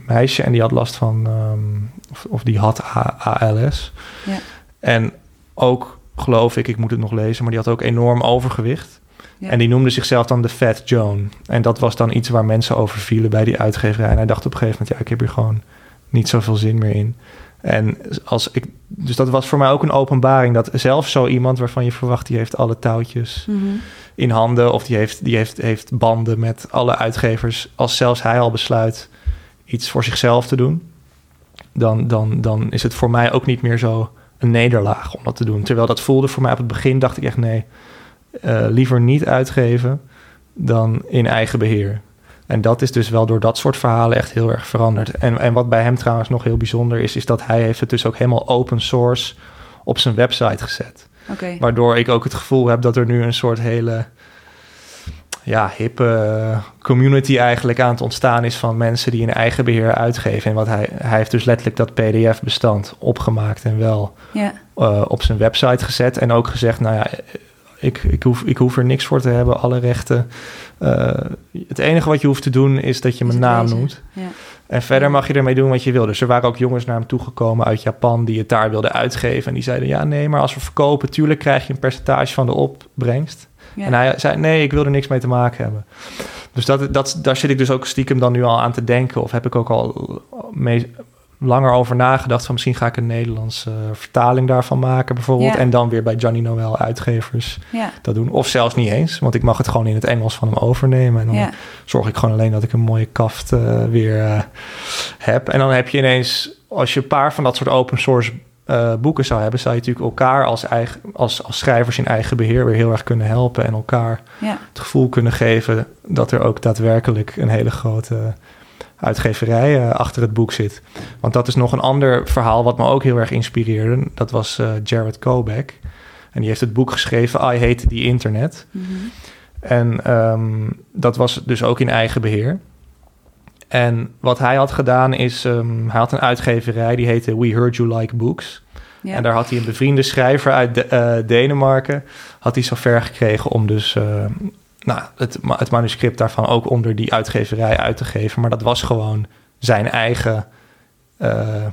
meisje en die had last van... Um, of, of, die had ALS. Ja. En ook, geloof ik, ik moet het nog lezen... maar die had ook enorm overgewicht. Ja. En die noemde zichzelf dan de Fat Joan. En dat was dan iets waar mensen over vielen bij die uitgeverij. En hij dacht op een gegeven moment... ja, ik heb hier gewoon niet zoveel zin meer in. En als ik, dus dat was voor mij ook een openbaring dat zelfs zo iemand waarvan je verwacht die heeft alle touwtjes mm -hmm. in handen of die heeft, die heeft, heeft banden met alle uitgevers, als zelfs hij al besluit iets voor zichzelf te doen, dan, dan, dan is het voor mij ook niet meer zo een nederlaag om dat te doen. Terwijl dat voelde voor mij op het begin, dacht ik echt nee, uh, liever niet uitgeven dan in eigen beheer. En dat is dus wel door dat soort verhalen echt heel erg veranderd. En, en wat bij hem trouwens nog heel bijzonder is, is dat hij heeft het dus ook helemaal open source op zijn website gezet. Okay. Waardoor ik ook het gevoel heb dat er nu een soort hele ja, hippe community eigenlijk aan het ontstaan is van mensen die in eigen beheer uitgeven. En wat hij, hij heeft dus letterlijk dat PDF-bestand opgemaakt en wel uh, op zijn website gezet. En ook gezegd, nou ja, ik, ik, hoef, ik hoef er niks voor te hebben, alle rechten. Uh, het enige wat je hoeft te doen is dat je mijn naam lezen. noemt. Ja. En verder mag je ermee doen wat je wil. Dus er waren ook jongens naar hem toegekomen uit Japan die het daar wilden uitgeven. En die zeiden, ja nee, maar als we verkopen, tuurlijk krijg je een percentage van de opbrengst. Ja. En hij zei, nee, ik wil er niks mee te maken hebben. Dus dat, dat, daar zit ik dus ook stiekem dan nu al aan te denken. Of heb ik ook al mee, langer over nagedacht van misschien ga ik een Nederlandse vertaling daarvan maken bijvoorbeeld. Ja. En dan weer bij Johnny Noel uitgevers Ja. dat doen. Of zelfs niet eens, want ik mag het gewoon in het Engels van hem overnemen. En dan Ja. zorg ik gewoon alleen dat ik een mooie kaft uh, weer uh, heb. En dan heb je ineens, als je een paar van dat soort open source uh, boeken zou hebben, zou je natuurlijk elkaar als, eigen, als, als schrijvers in eigen beheer weer heel erg kunnen helpen. En elkaar het gevoel kunnen geven dat er ook daadwerkelijk een hele grote uitgeverij uh, achter het boek zit. Want dat is nog een ander verhaal wat me ook heel erg inspireerde. Dat was uh, Jared Kobeck. En die heeft het boek geschreven, I Hate the Internet. Mhm. En um, dat was dus ook in eigen beheer. En wat hij had gedaan is, um, hij had een uitgeverij die heette We Heard You Like Books. Ja. En daar had hij een bevriende schrijver uit de, uh, Denemarken, had hij zover gekregen om dus nou, het, het manuscript daarvan ook onder die uitgeverij uit te geven. Maar dat was gewoon zijn eigen, uh,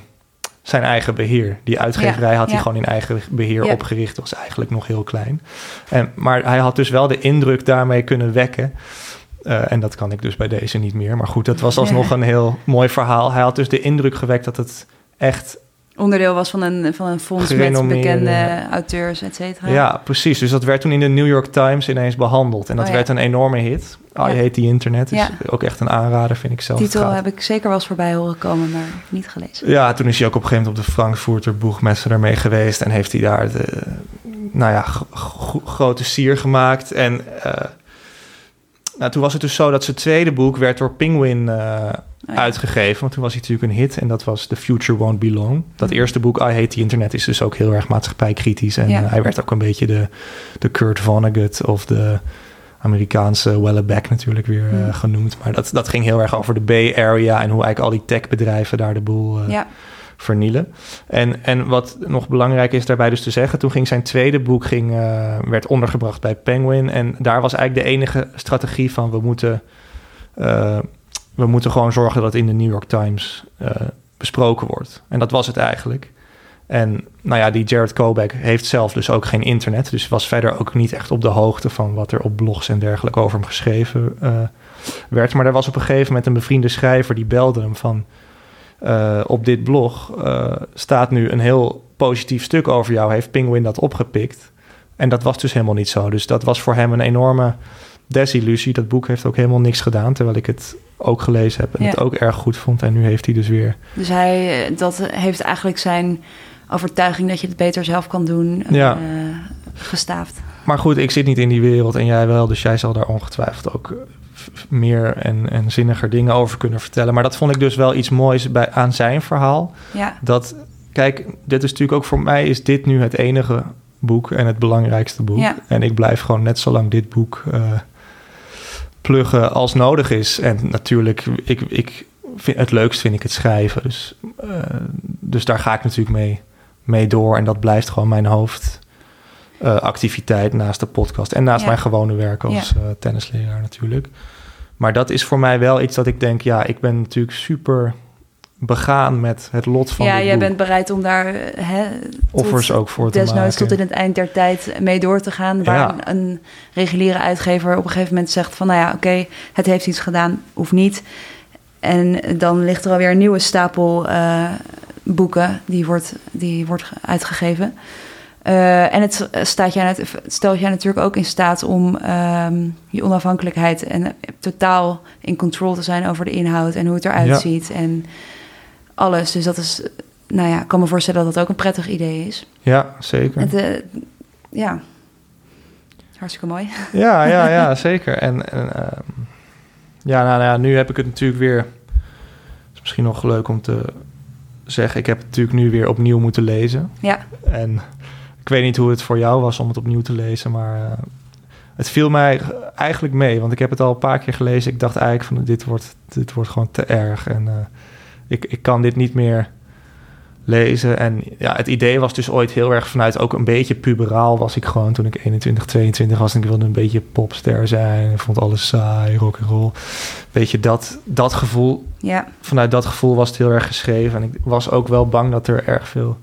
zijn eigen beheer. Die uitgeverij Ja, had hij gewoon in eigen beheer Ja. opgericht. Dat was eigenlijk nog heel klein. En, maar hij had dus wel de indruk daarmee kunnen wekken. Uh, en dat kan ik dus bij deze niet meer. Maar goed, dat was alsnog een heel mooi verhaal. Hij had dus de indruk gewekt dat het echt Onderdeel was van een, van een fonds met bekende auteurs, et cetera. Ja, precies. Dus dat werd toen in de New York Times ineens behandeld. En dat Oh, ja. werd een enorme hit. I Ja. Hate the Internet is Ja. ook echt een aanrader, vind ik zelf. Titel heb ik zeker wel eens voorbij horen komen, maar niet gelezen. Ja, toen is hij ook op een gegeven moment op de Frankfurter Boegmesse ermee geweest. En heeft hij daar de, nou ja, grote sier gemaakt. En eh, nou, toen was het dus zo dat zijn tweede boek werd door Penguin eh, Oh ja. uitgegeven. Want toen was hij natuurlijk een hit en dat was The Future Won't Be Long. Dat Mhm. eerste boek, I Hate the Internet, is dus ook heel erg maatschappijkritisch. En Ja. eh, hij werd ook een beetje de, de Kurt Vonnegut of de Amerikaanse Wellebeck natuurlijk weer eh, Mhm. genoemd. Maar dat, dat ging heel erg over de Bay Area en hoe eigenlijk al die techbedrijven daar de boel Ja, vernielen. En, en wat nog belangrijk is daarbij dus te zeggen, toen ging zijn tweede boek ging, eh, werd ondergebracht bij Penguin. En daar was eigenlijk de enige strategie van we moeten, eh, we moeten gewoon zorgen dat het in de New York Times eh, besproken wordt. En dat was het eigenlijk. En nou ja, die Jared Kobeck heeft zelf dus ook geen internet. Dus was verder ook niet echt op de hoogte van wat er op blogs en dergelijke over hem geschreven werd. Maar er was op een gegeven moment een bevriende schrijver die belde hem van... eh, op dit blog eh, staat nu een heel positief stuk over jou. Heeft Penguin dat opgepikt? En dat was dus helemaal niet zo. Dus dat was voor hem een enorme desillusie. Dat boek heeft ook helemaal niks gedaan, terwijl ik het ook gelezen heb en Ja. het ook erg goed vond. En nu heeft hij dus weer dus hij, eh, dat heeft eigenlijk zijn overtuiging dat je het beter zelf kan doen, Ja. gestaafd. Maar goed, ik zit niet in die wereld en jij wel, dus jij zal daar ongetwijfeld ook meer en, en zinniger dingen over kunnen vertellen. Maar dat vond ik dus wel iets moois bij, aan zijn verhaal. Ja, Dat, kijk, dit is natuurlijk ook voor mij is dit nu het enige boek en het belangrijkste boek. Ja. En ik blijf gewoon net zo lang dit boek eh, pluggen als nodig is. En natuurlijk, ik, ik vind, het leukst vind ik het schrijven. Dus, eh, dus daar ga ik natuurlijk mee, mee door. En dat blijft gewoon mijn hoofdactiviteit naast de podcast. En naast Ja. mijn gewone werk als eh, tennisleraar natuurlijk. Maar dat is voor mij wel iets dat ik denk, ja, ik ben natuurlijk super begaan met het lot van ja jij boek. bent bereid om daar eh, hè, offers tot- ook voor te desnoods maken. tot in het eind der tijd mee door te gaan. Waar Ja. een, een reguliere uitgever op een gegeven moment zegt van... nou ja, oké, het heeft iets gedaan, hoeft niet. En dan ligt er alweer een nieuwe stapel eh, boeken die wordt, die wordt ge- uitgegeven. Eh, en het staat jij, stelt jij natuurlijk ook in staat om ehm, je onafhankelijkheid... en totaal in control te zijn over de inhoud en hoe het eruit Ja. ziet. En alles. Dus dat is, nou ja, ik kan me voorstellen dat dat ook een prettig idee is. Ja, zeker. Het, eh, ja, hartstikke mooi. Ja, ja, ja, zeker. En, en ehm, ja, nou, ja, nu heb ik het natuurlijk weer. Is misschien nog leuk om te zeggen. Ik heb het natuurlijk nu weer opnieuw moeten lezen. Ja, En ik weet niet hoe het voor jou was om het opnieuw te lezen, maar eh, het viel mij eigenlijk mee. Want ik heb het al een paar keer gelezen. Ik dacht eigenlijk van dit wordt, dit wordt gewoon te erg. En eh, ik, ik kan dit niet meer lezen. En ja, het idee was dus ooit heel erg vanuit ook een beetje puberaal was ik gewoon toen ik 21, 22 was. En ik wilde een beetje popster zijn. Ik vond alles saai, rock and roll. Weet je, dat, dat gevoel ja, vanuit dat gevoel was het heel erg geschreven. En ik was ook wel bang dat er erg veel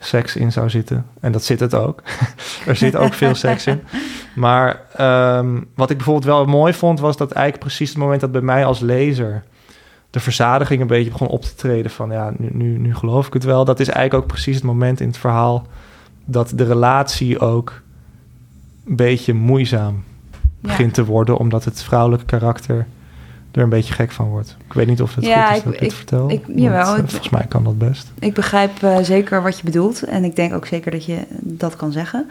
seks in zou zitten. En dat zit het ook. er zit ook veel seks in. Maar ehm, wat ik bijvoorbeeld wel mooi vond, was dat eigenlijk precies het moment dat bij mij als lezer de verzadiging een beetje begon op te treden van ja, nu, nu, nu geloof ik het wel. Dat is eigenlijk ook precies het moment in het verhaal dat de relatie ook een beetje moeizaam ja. begint te worden, omdat het vrouwelijke karakter er een beetje gek van word. Ik weet niet of het Ja, goed is ik- dat ik, dit vertel. ik- want, jawel, eh, ik- volgens mij kan dat best. Ik begrijp eh, zeker wat je bedoelt. En ik denk ook zeker dat je dat kan zeggen.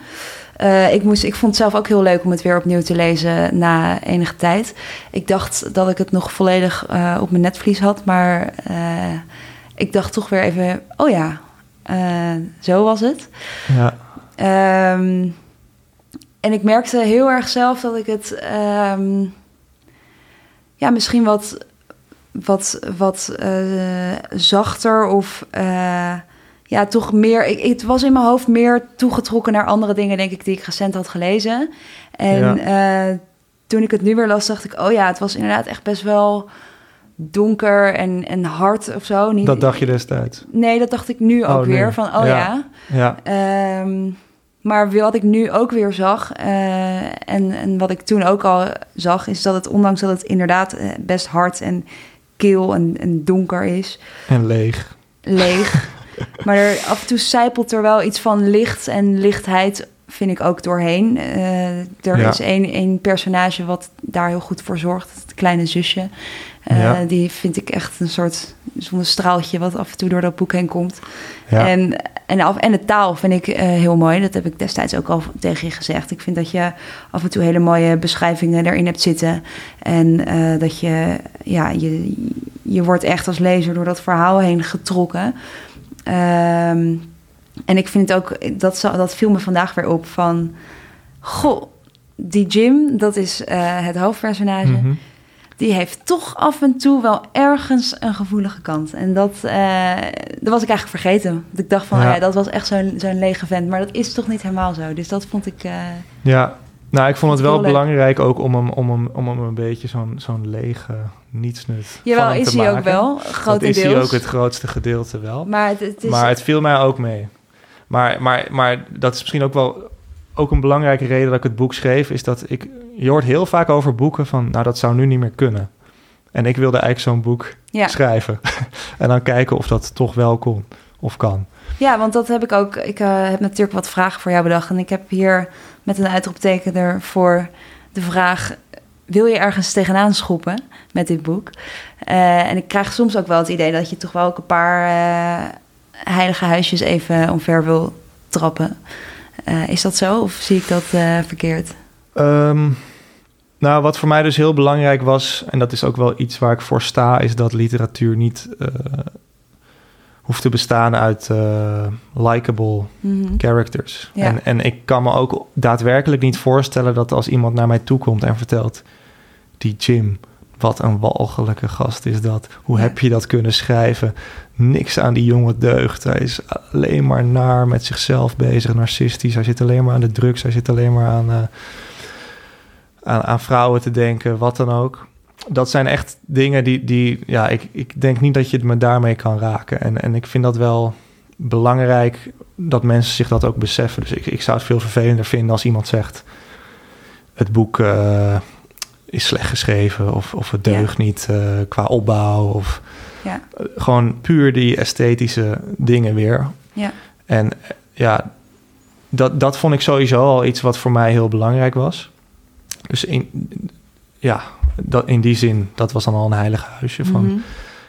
Eh, ik, moest, ik vond het zelf ook heel leuk om het weer opnieuw te lezen na enige tijd. Ik dacht dat ik het nog volledig op mijn netvlies had. Maar ik dacht toch weer even... Oh ja, zo was het. Ja, Ehm, en ik merkte heel erg zelf dat ik het ehm, ja, misschien wat, wat, wat eh, zachter of eh, ja, toch meer. Ik, het was in mijn hoofd meer toegetrokken naar andere dingen, denk ik, die ik recent had gelezen. En eh, toen ik het nu weer las, dacht ik, oh ja, het was inderdaad echt best wel donker en, en hard of zo. Niet, dat dacht je destijds. Nee, dat dacht ik nu ook Oh, nu. weer. Van, oh Ja. ja. Ja, Ehm, maar wat ik nu ook weer zag, eh, en, en wat ik toen ook al zag, is dat het, ondanks dat het inderdaad eh, best hard en kil en, en donker is, en leeg. leeg. maar er, af en toe zijpelt er wel iets van licht en lichtheid, vind ik ook doorheen. Eh, er Ja. is één, één personage wat daar heel goed voor zorgt, het kleine zusje. Eh. Die vind ik echt een soort zonnestraaltje wat af en toe door dat boek heen komt. Ja. En, en, af, en de taal vind ik eh, heel mooi. Dat heb ik destijds ook al tegen je gezegd. Ik vind dat je af en toe hele mooie beschrijvingen erin hebt zitten. En eh, dat je, ja, je, je wordt echt als lezer door dat verhaal heen getrokken. Ehm, en ik vind het ook, dat, dat viel me vandaag weer op van... Goh, die Jim, dat is het hoofdpersonage Mhm. Die heeft toch af en toe wel ergens een gevoelige kant. En dat, eh, dat was ik eigenlijk vergeten. Dat ik dacht van, Ja. oh ja, dat was echt zo'n zo'n lege vent. Maar dat is toch niet helemaal zo. Dus dat vond ik... eh, Ja, nou, ik vond het wel belangrijk ook om hem, om hem, om hem een beetje zo'n zo'n lege nietsnut jawel, is hij ook wel, Dat grotendeels. is hij ook het grootste gedeelte wel. Maar het, het is... Maar het viel mij ook mee. Maar, maar, maar dat is misschien ook wel ook een belangrijke reden dat ik het boek schreef, is dat ik, je hoort heel vaak over boeken van, nou dat zou nu niet meer kunnen. En ik wilde eigenlijk zo'n boek ja. schrijven. en dan kijken of dat toch wel kon of kan. ja, want dat heb ik ook... Ik eh, heb natuurlijk wat vragen voor jou bedacht. En ik heb hier met een uitroepteken ervoor de vraag... Wil je ergens tegenaan schoppen met dit boek? Eh, en ik krijg soms ook wel het idee dat je toch wel ook een paar eh, heilige huisjes even omver wil trappen. Is dat zo of zie ik dat verkeerd? Ehm, nou, wat voor mij dus heel belangrijk was, en dat is ook wel iets waar ik voor sta, is dat literatuur niet eh, hoeft te bestaan uit eh likable Mhm. characters. Ja. En, en ik kan me ook daadwerkelijk niet voorstellen dat als iemand naar mij toe komt en vertelt: Die Jim, wat een walgelijke gast is dat. Hoe Ja. heb je dat kunnen schrijven? Niks aan die jongen deugt. Hij is alleen maar naar met zichzelf bezig, narcistisch. Hij zit alleen maar aan de drugs. Hij zit alleen maar aan, eh, aan, aan vrouwen te denken, wat dan ook. Dat zijn echt dingen die, die ja, ik, ik denk niet dat je het me daarmee kan raken. En, en ik vind dat wel belangrijk dat mensen zich dat ook beseffen. Dus ik, ik zou het veel vervelender vinden als iemand zegt: het boek eh, is slecht geschreven of, of het deugt niet eh, qua opbouw of Ja. eh, gewoon puur die esthetische dingen weer. Ja. En ja, dat, dat vond ik sowieso al iets wat voor mij heel belangrijk was. Dus in, ja, dat, in die zin, dat was dan al een heilig huisje van. Mhm.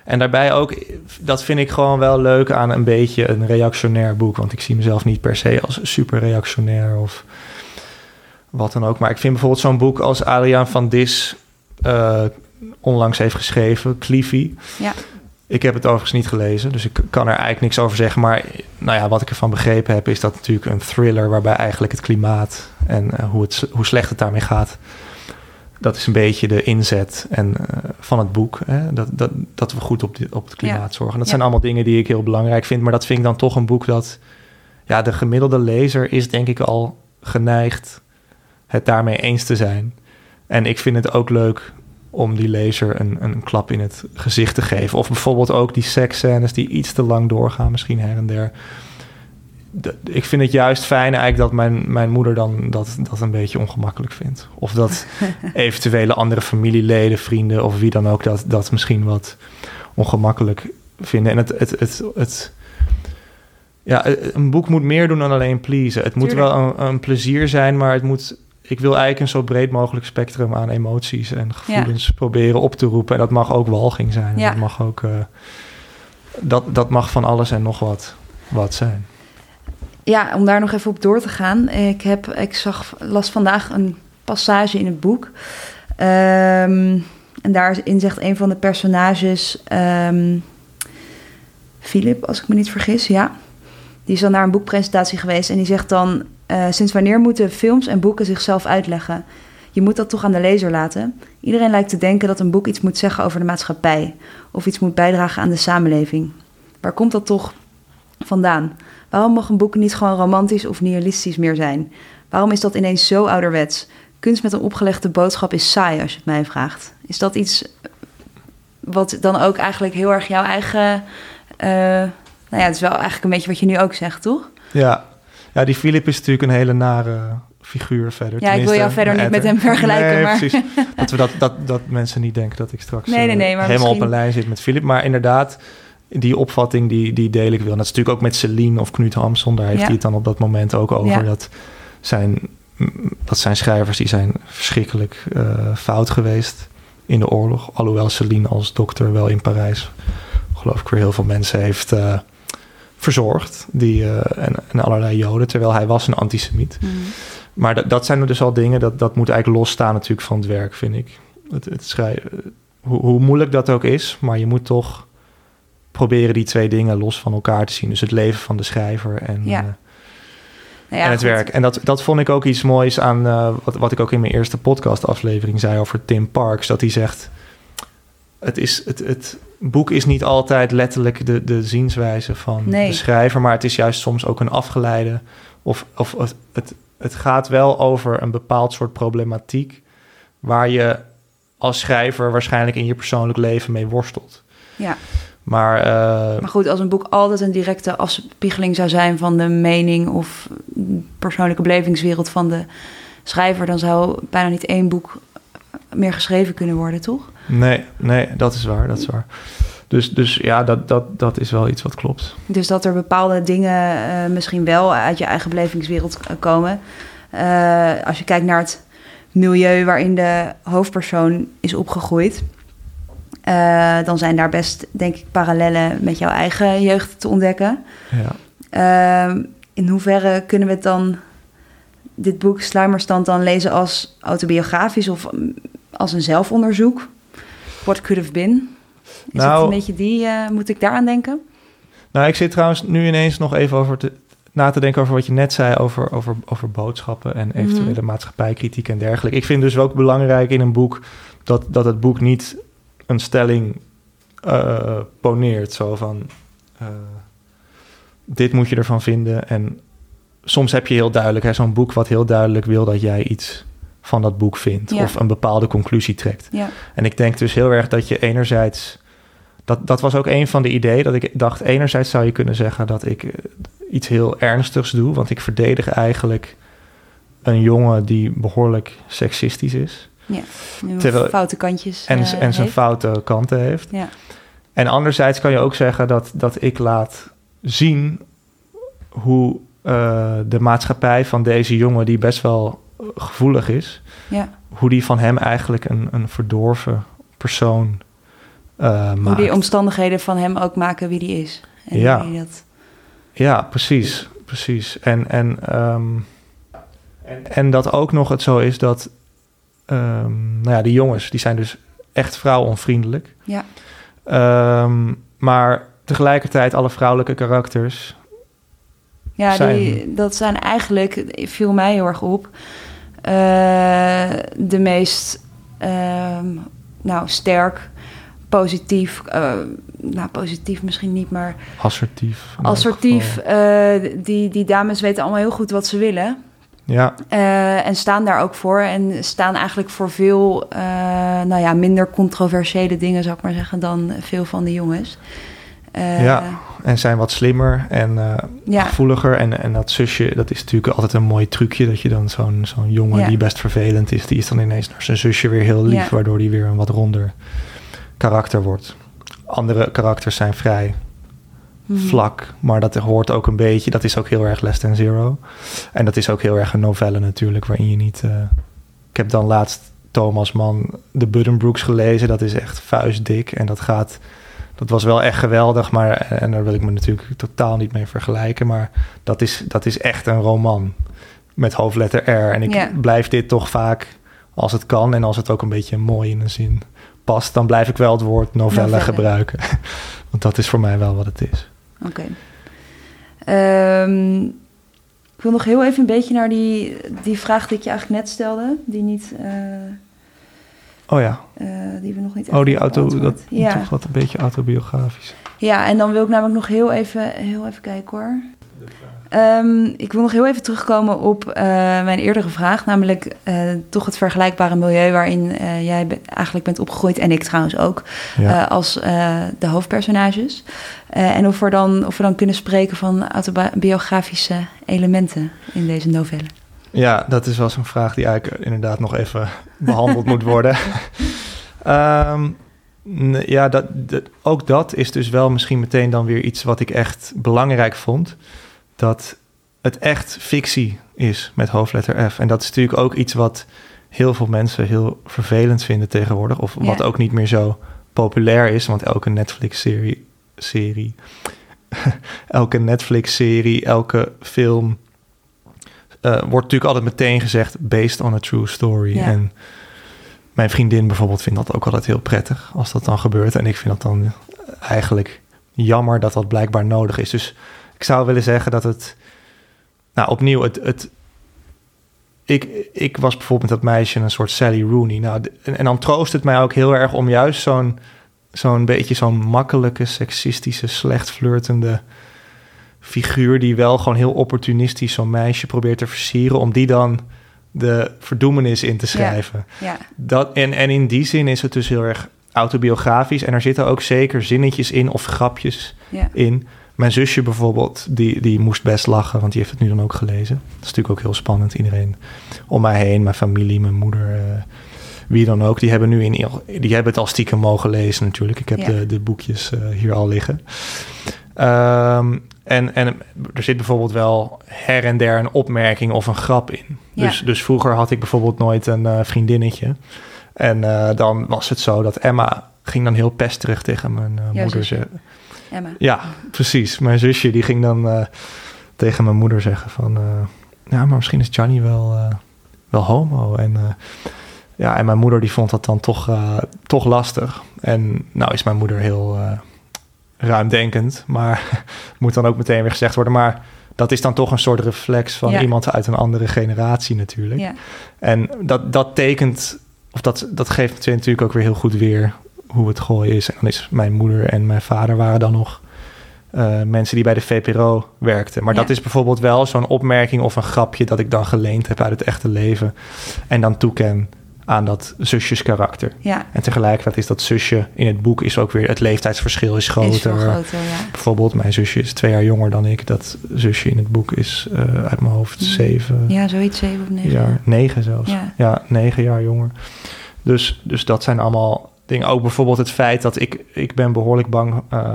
En daarbij ook, dat vind ik gewoon wel leuk aan een beetje een reactionair boek. Want ik zie mezelf niet per se als super reactionair of wat dan ook. Maar ik vind bijvoorbeeld zo'n boek als Adriaan van Dis eh, onlangs heeft geschreven, Cliffy. Ja. Ik heb het overigens niet gelezen, dus ik kan er eigenlijk niks over zeggen. Maar nou ja, wat ik ervan begrepen heb, is dat natuurlijk een thriller waarbij eigenlijk het klimaat en eh, hoe, het, hoe slecht het daarmee gaat. Dat is een beetje de inzet en, eh, van het boek. Hè? Dat, dat, dat we goed op, dit, op het klimaat zorgen. Dat Ja. zijn allemaal dingen die ik heel belangrijk vind. Maar dat vind ik dan toch een boek dat... Ja, de gemiddelde lezer is denk ik al geneigd het daarmee eens te zijn. En ik vind het ook leuk om die lezer een, een klap in het gezicht te geven. Of bijvoorbeeld ook die seksscènes die iets te lang doorgaan, misschien her en der. Ik vind het juist fijn eigenlijk dat mijn, mijn moeder dan dat, dat een beetje ongemakkelijk vindt. Of dat eventuele andere familieleden, vrienden of wie dan ook dat, dat misschien wat ongemakkelijk vinden. En het, het, het, het, ja, een boek moet meer doen dan alleen pleasen. Het moet Tuurlijk. wel een, een plezier zijn, maar het moet ik wil eigenlijk een zo breed mogelijk spectrum aan emoties en gevoelens proberen op te roepen. En dat mag ook walging zijn. Ja. Dat mag ook. Uh, dat, dat mag van alles en nog wat, wat zijn. Ja, om daar nog even op door te gaan. Ik, heb, ik zag, las vandaag een passage in het boek. Um, en daarin zegt een van de personages, um, Philip, als ik me niet vergis, ja. Die is dan naar een boekpresentatie geweest en die zegt dan: uh, Sinds wanneer moeten films en boeken zichzelf uitleggen? Je moet dat toch aan de lezer laten. Iedereen lijkt te denken dat een boek iets moet zeggen over de maatschappij of iets moet bijdragen aan de samenleving. Waar komt dat toch vandaan? Waarom mag een boek niet gewoon romantisch of nihilistisch meer zijn? Waarom is dat ineens zo ouderwets? Kunst met een opgelegde boodschap is saai, als je het mij vraagt. Is dat iets wat dan ook eigenlijk heel erg jouw eigen. Uh, nou ja, het is wel eigenlijk een beetje wat je nu ook zegt, toch? Ja, ja die Philip is natuurlijk een hele nare figuur verder. Ja, ik wil jou verder niet met hem vergelijken. Nee, maar... precies. Dat, we dat, dat, dat mensen niet denken dat ik straks nee, nee, nee, uh, helemaal op een lijn zit met Philip. Maar inderdaad, die opvatting die, die deel ik wel. En dat is natuurlijk ook met Celine of Knut Hamson. Daar heeft ja. hij het dan op dat moment ook over. Ja. Dat zijn dat zijn schrijvers die zijn verschrikkelijk uh, fout geweest in de oorlog. Alhoewel Celine als dokter wel in Parijs, geloof ik, weer heel veel mensen heeft uh, verzorgd. Die, uh, en, en, allerlei Joden, terwijl hij was een antisemiet. Mm. Maar dat zijn dus al dingen, dat, dat moet eigenlijk losstaan natuurlijk van het werk, vind ik. Het, het schrijven, hoe, hoe moeilijk dat ook is, maar je moet toch proberen die twee dingen los van elkaar te zien. Dus het leven van de schrijver en... Ja nou ja, en het werk. En dat, dat vond ik ook iets moois aan uh, wat, wat ik ook in mijn eerste podcastaflevering zei over Tim Parks. Dat hij zegt: het, is, het, het boek is niet altijd letterlijk de, de zienswijze van nee. de schrijver, maar het is juist soms ook een afgeleide. Of, of het, het, het gaat wel over een bepaald soort problematiek waar je als schrijver waarschijnlijk in je persoonlijk leven mee worstelt. Ja. Maar, uh, maar goed, als een boek altijd een directe afspiegeling zou zijn van de mening of persoonlijke belevingswereld van de schrijver, dan zou bijna niet één boek meer geschreven kunnen worden, toch? Nee, nee, dat is waar, dat is waar. Dus, dus ja, dat, dat, dat is wel iets wat klopt. Dus dat er bepaalde dingen uh, misschien wel uit je eigen belevingswereld komen. Uh, als je kijkt naar het milieu waarin de hoofdpersoon is opgegroeid uh, dan zijn daar best, denk ik, parallellen met jouw eigen jeugd te ontdekken. Ja. Uh, in hoeverre kunnen we het dan, dit boek Sluimerstand, dan lezen als autobiografisch of als een zelfonderzoek? What could have been? Is nou, het een beetje die, uh, moet ik daaraan denken? Nou, ik zit trouwens nu ineens nog even over te, na te denken over wat je net zei over, over, over boodschappen en eventuele mm -hmm. maatschappijkritiek en dergelijke. Ik vind dus ook belangrijk in een boek dat, dat het boek niet een stelling uh, poneert. Zo van, uh, dit moet je ervan vinden. En soms heb je heel duidelijk zo'n boek wat heel duidelijk wil dat jij iets van dat boek vindt. Of een bepaalde conclusie trekt. Ja. En ik denk dus heel erg dat je enerzijds... Dat, dat was ook een van de ideeën dat ik dacht... enerzijds zou je kunnen zeggen dat ik eh, iets heel ernstigs doe... want ik verdedig eigenlijk een jongen die behoorlijk seksistisch is. Ja, Terwijl, foute kantjes. En, uh, en zijn foute kanten heeft. Ja. En anderzijds kan je ook zeggen dat, dat ik laat zien hoe uh, de maatschappij van deze jongen, die best wel gevoelig is, ja. hoe die van hem eigenlijk een, een verdorven persoon uh, Hoe die omstandigheden van hem ook maken wie die is. En ja. dat... ja, precies. precies. En, en, um, en, en dat ook nog het zo is dat um, nou ja, die jongens, die zijn dus echt vrouwonvriendelijk. Ja. Um, maar tegelijkertijd alle vrouwelijke karakters. Ja, zijn... Die, dat zijn eigenlijk, viel mij heel erg op, uh, de meest uh, nou, sterk, positief, uh, nou positief misschien niet, maar assertief. Assertief. Uh, die, die dames weten allemaal heel goed wat ze willen. Ja. Uh, en staan daar ook voor. En staan eigenlijk voor veel uh, nou ja, minder controversiële dingen, zou ik maar zeggen, dan veel van de jongens. Uh, ja, en zijn wat slimmer en ja. gevoeliger. En, en dat zusje, dat is natuurlijk altijd een mooi trucje. Dat je dan zo'n zo'n jongen ja. die best vervelend is, die is dan ineens naar zijn zusje weer heel lief, ja. waardoor die weer een wat ronder karakter wordt. Andere karakters zijn vrij Mhm. vlak. Maar dat hoort ook een beetje, dat is ook heel erg Less Than Zero. En dat is ook heel erg een novelle natuurlijk, waarin je niet... eh, ik heb dan laatst Thomas Mann de Buddenbrooks gelezen. Dat is echt vuistdik en dat gaat... Dat was wel echt geweldig, maar en daar wil ik me natuurlijk totaal niet mee vergelijken. Maar dat is, dat is echt een roman met hoofdletter R. En ik Ja. blijf dit toch vaak, als het kan en als het ook een beetje mooi in een zin past, dan blijf ik wel het woord novelle, Novelle. gebruiken. Want dat is voor mij wel wat het is. Oké. Ehm, ik wil nog heel even een beetje naar die, die vraag die ik je eigenlijk net stelde. Die, niet, eh, Oh ja, eh, die we nog niet oh die auto, dat. Ja. toch wat een beetje autobiografisch. ja, en dan wil ik namelijk nog heel even, heel even kijken hoor. Ehm, ik wil nog heel even terugkomen op eh, mijn eerdere vraag, namelijk eh, toch het vergelijkbare milieu waarin jij be- eigenlijk bent opgegroeid en ik trouwens ook. Ja. als de hoofdpersonages. En of we, dan, of we dan kunnen spreken van autobiografische elementen in deze novelle. Ja, dat is wel zo'n vraag die eigenlijk inderdaad nog even behandeld moet worden. Ehm, ja, dat, dat- ook dat is dus wel misschien meteen dan weer iets wat ik echt belangrijk vond. Dat het echt fictie is met hoofdletter F. En dat is natuurlijk ook iets wat heel veel mensen heel vervelend vinden tegenwoordig. Of wat ook niet meer zo populair is. Want elke Netflix-serie... Serie, elke Netflix-serie, elke film eh, wordt natuurlijk altijd meteen gezegd based on a true story. Ja. En mijn vriendin bijvoorbeeld vindt dat ook altijd heel prettig als dat dan gebeurt. En ik vind dat dan eigenlijk jammer dat dat blijkbaar nodig is. Dus ik zou willen zeggen dat het, nou opnieuw, het, het ik, ik was bijvoorbeeld dat meisje een soort Sally Rooney. Nou, en, en dan troost het mij ook heel erg om juist zo'n zo'n beetje zo'n makkelijke, seksistische, slecht flirtende figuur die wel gewoon heel opportunistisch zo'n meisje probeert te versieren, om die dan de verdoemenis in te schrijven. Ja, Dat, en, en in die zin is het dus heel erg autobiografisch. En er zitten ook zeker zinnetjes in of grapjes ja. in. Mijn zusje bijvoorbeeld, die, die moest best lachen, want die heeft het nu dan ook gelezen. Dat is natuurlijk ook heel spannend. Iedereen om mij heen, mijn familie, mijn moeder, eh, wie dan ook, die hebben nu in, die hebben het al stiekem mogen lezen natuurlijk. Ik heb de, de boekjes eh, hier al liggen. Ehm, en, en er zit bijvoorbeeld wel her en der een opmerking of een grap in. Ja. Dus, dus vroeger had ik bijvoorbeeld nooit een eh, vriendinnetje. En eh, dan was het zo dat Emma ging dan heel pesterig tegen mijn eh, moeder zeggen. Emma. Ja, precies. Mijn zusje die ging dan tegen mijn moeder zeggen van... ja, maar misschien is Johnny wel, wel homo. En, ja, en mijn moeder die vond dat dan toch, toch lastig. En nou is mijn moeder heel ruimdenkend. Maar moet dan ook meteen weer gezegd worden. Maar dat is dan toch een soort reflex van Ja. iemand uit een andere generatie natuurlijk. Ja, En dat, dat tekent, of dat, dat geeft natuurlijk ook weer heel goed weer hoe het gooien is. En dan is mijn moeder en mijn vader waren dan nog eh, mensen die bij de VPRO werkten. Maar Ja. dat is bijvoorbeeld wel zo'n opmerking of een grapje dat ik dan geleend heb uit het echte leven. En dan toeken aan dat zusjeskarakter. ja. En tegelijkertijd is dat zusje in het boek is ook weer het leeftijdsverschil is groter. Is veel groter, ja. Bijvoorbeeld, mijn zusje is twee jaar jonger dan ik. Dat zusje in het boek is eh, uit mijn hoofd zeven, Ja, zoiets, zeven of negen. jaar, negen zelfs. Ja. Ja. negen jaar jonger. Dus, dus dat zijn allemaal dingen. Ook bijvoorbeeld het feit dat ik, ik ben behoorlijk bang eh,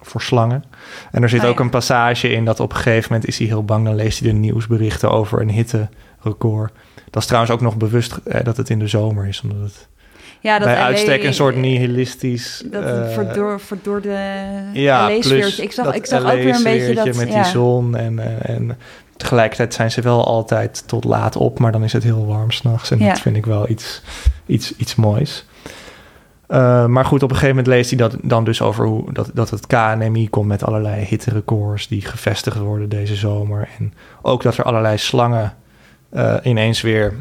voor slangen. En er zit Oh, ook een passage in dat op een gegeven moment is hij heel bang. Dan leest hij de nieuwsberichten over een hitterecord. Dat is trouwens ook nog bewust eh, dat het in de zomer is. Omdat het Ja, dat bij LA uitstek een soort nihilistisch... Dat eh, verdor, verdorde ja, plus Ik zag, ik zag ook weer een beetje dat... met ja. die zon en, en, en tegelijkertijd zijn ze wel altijd tot laat op, maar dan is het heel warm s'nachts en Ja. dat vind ik wel iets, iets, iets moois. Eh, maar goed, op een gegeven moment leest hij dat dan dus over hoe dat, dat het KNMI komt met allerlei hitterecords die gevestigd worden deze zomer. En ook dat er allerlei slangen eh, ineens weer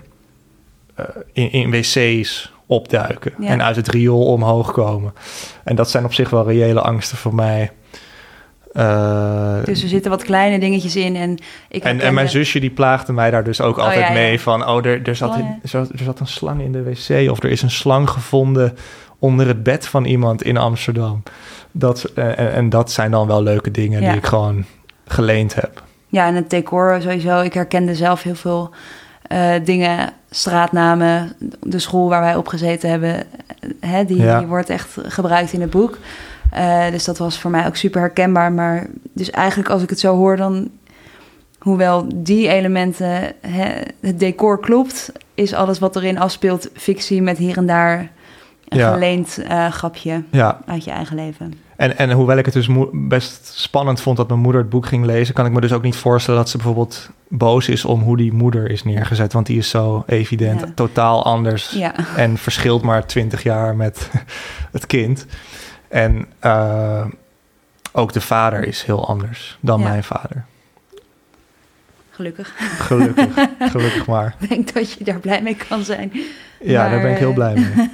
eh, in, in wc's opduiken Ja. en uit het riool omhoog komen. En dat zijn op zich wel reële angsten voor mij. Eh, Dus er zitten wat kleine dingetjes in en ik en, en mijn zusje die plaagde mij daar dus ook Oh, altijd ja, ja. mee van... oh, er, er, zat, Slangen. er, zat, er zat een slang in de wc... of er is een slang gevonden onder het bed van iemand in Amsterdam. Dat, en, en dat zijn dan wel leuke dingen die ik gewoon geleend heb. Ja, en het decor sowieso. Ik herkende zelf heel veel eh, dingen, straatnamen, de school waar wij op gezeten hebben, eh, hè, die, Ja. die wordt echt gebruikt in het boek. Eh, dus dat was voor mij ook super herkenbaar. Maar dus eigenlijk als ik het zo hoor, dan hoewel die elementen, hè, het decor klopt, is alles wat erin afspeelt fictie met hier en daar een Ja. geleend grapje Ja, uit je eigen leven. En, en hoewel ik het dus best spannend vond dat mijn moeder het boek ging lezen, kan ik me dus ook niet voorstellen dat ze bijvoorbeeld boos is om hoe die moeder is neergezet. Want die is zo evident Ja. totaal anders Ja, en verschilt maar 20 jaar met het kind. En eh, ook de vader is heel anders dan Ja. mijn vader. gelukkig. Gelukkig, gelukkig maar. Ik denk dat je daar blij mee kan zijn. Ja, daar ben ik heel eh, blij mee.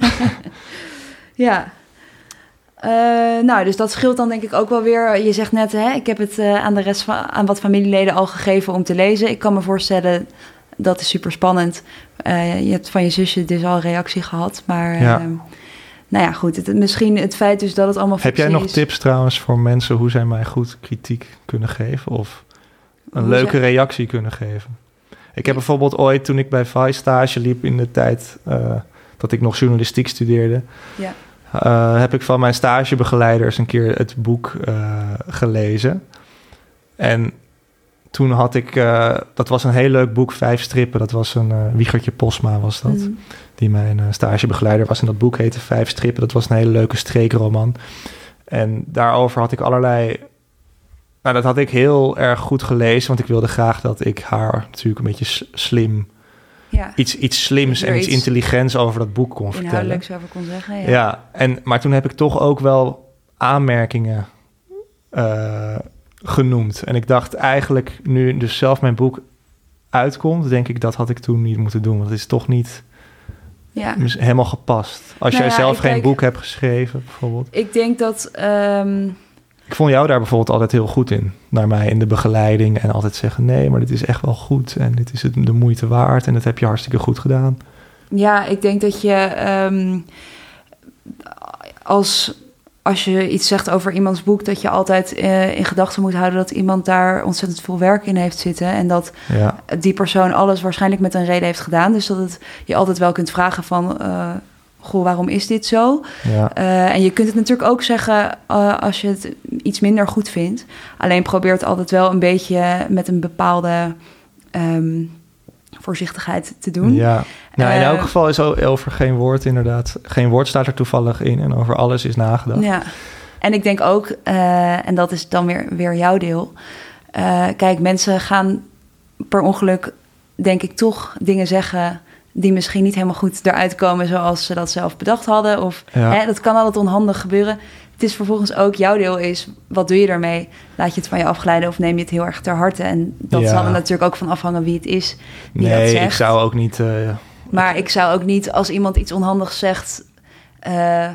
Ja. Eh, nou, dus dat scheelt dan denk ik ook wel weer. Je zegt net, hè, ik heb het eh, aan de rest van aan wat familieleden al gegeven om te lezen. Ik kan me voorstellen, dat is super spannend. Eh, je hebt van je zusje dus al reactie gehad, maar Ja. eh, nou ja, goed. Het, misschien het feit dus dat het allemaal Heb jij nog is. tips trouwens voor mensen hoe zij mij goed kritiek kunnen geven? Of een Hoe leuke reactie kunnen geven? Ik heb bijvoorbeeld ooit, toen ik bij VAI stage liep in de tijd dat ik nog journalistiek studeerde, Ja. Eh, heb ik van mijn stagebegeleiders een keer het boek eh, gelezen. En toen had ik, eh, dat was een heel leuk boek, vijf strippen. Dat was een Wiegertje Posma was dat Mm. die mijn stagebegeleider was. En dat boek heette Vijf Strippen. Dat was een hele leuke streekroman. En daarover had ik allerlei... Nou, dat had ik heel erg goed gelezen, want ik wilde graag dat ik haar natuurlijk een beetje slim... Ja, Iets, iets slims en iets iets intelligents over dat boek kon vertellen. inhoudelijk zo over kon zeggen. Ja. Ja, en, maar toen heb ik toch ook wel aanmerkingen eh, genoemd. En ik dacht eigenlijk, nu dus zelf mijn boek uitkomt, denk ik dat had ik toen niet moeten doen. Want het is toch niet ja. helemaal gepast. Als Nou jij ja, zelf geen boek hebt geschreven, bijvoorbeeld. Ik denk dat... ehm, Ik vond jou daar bijvoorbeeld altijd heel goed in. Naar mij in de begeleiding. En altijd zeggen, nee, maar dit is echt wel goed. En dit is het de moeite waard. En dat heb je hartstikke goed gedaan. Ja, ik denk dat je ehm, als, als je iets zegt over iemands boek, dat je altijd eh, in gedachten moet houden dat iemand daar ontzettend veel werk in heeft zitten. En dat Ja, die persoon alles waarschijnlijk met een reden heeft gedaan. Dus dat het, je altijd wel kunt vragen van, eh, goh, waarom is dit zo? ja, Eh, en je kunt het natuurlijk ook zeggen eh, als je het iets minder goed vindt. Alleen probeer het altijd wel een beetje met een bepaalde ehm, voorzichtigheid te doen. ja. Nou, in Eh, elk geval is over geen woord inderdaad. Geen woord staat er toevallig in. En over alles is nagedacht. Ja, en ik denk ook, en dat is dan weer, weer jouw deel. kijk, mensen gaan per ongeluk, denk ik, toch dingen zeggen die misschien niet helemaal goed eruit komen zoals ze dat zelf bedacht hadden. Of Ja. hè, dat kan altijd onhandig gebeuren. Het is vervolgens ook jouw deel is, wat doe je daarmee? Laat je het van je afglijden of neem je het heel erg ter harte? En dat Ja. zal er natuurlijk ook van afhangen wie het is. die dat Nee, zegt. ik zou ook niet... eh, Maar ik zou ook niet, als iemand iets onhandigs zegt... eh,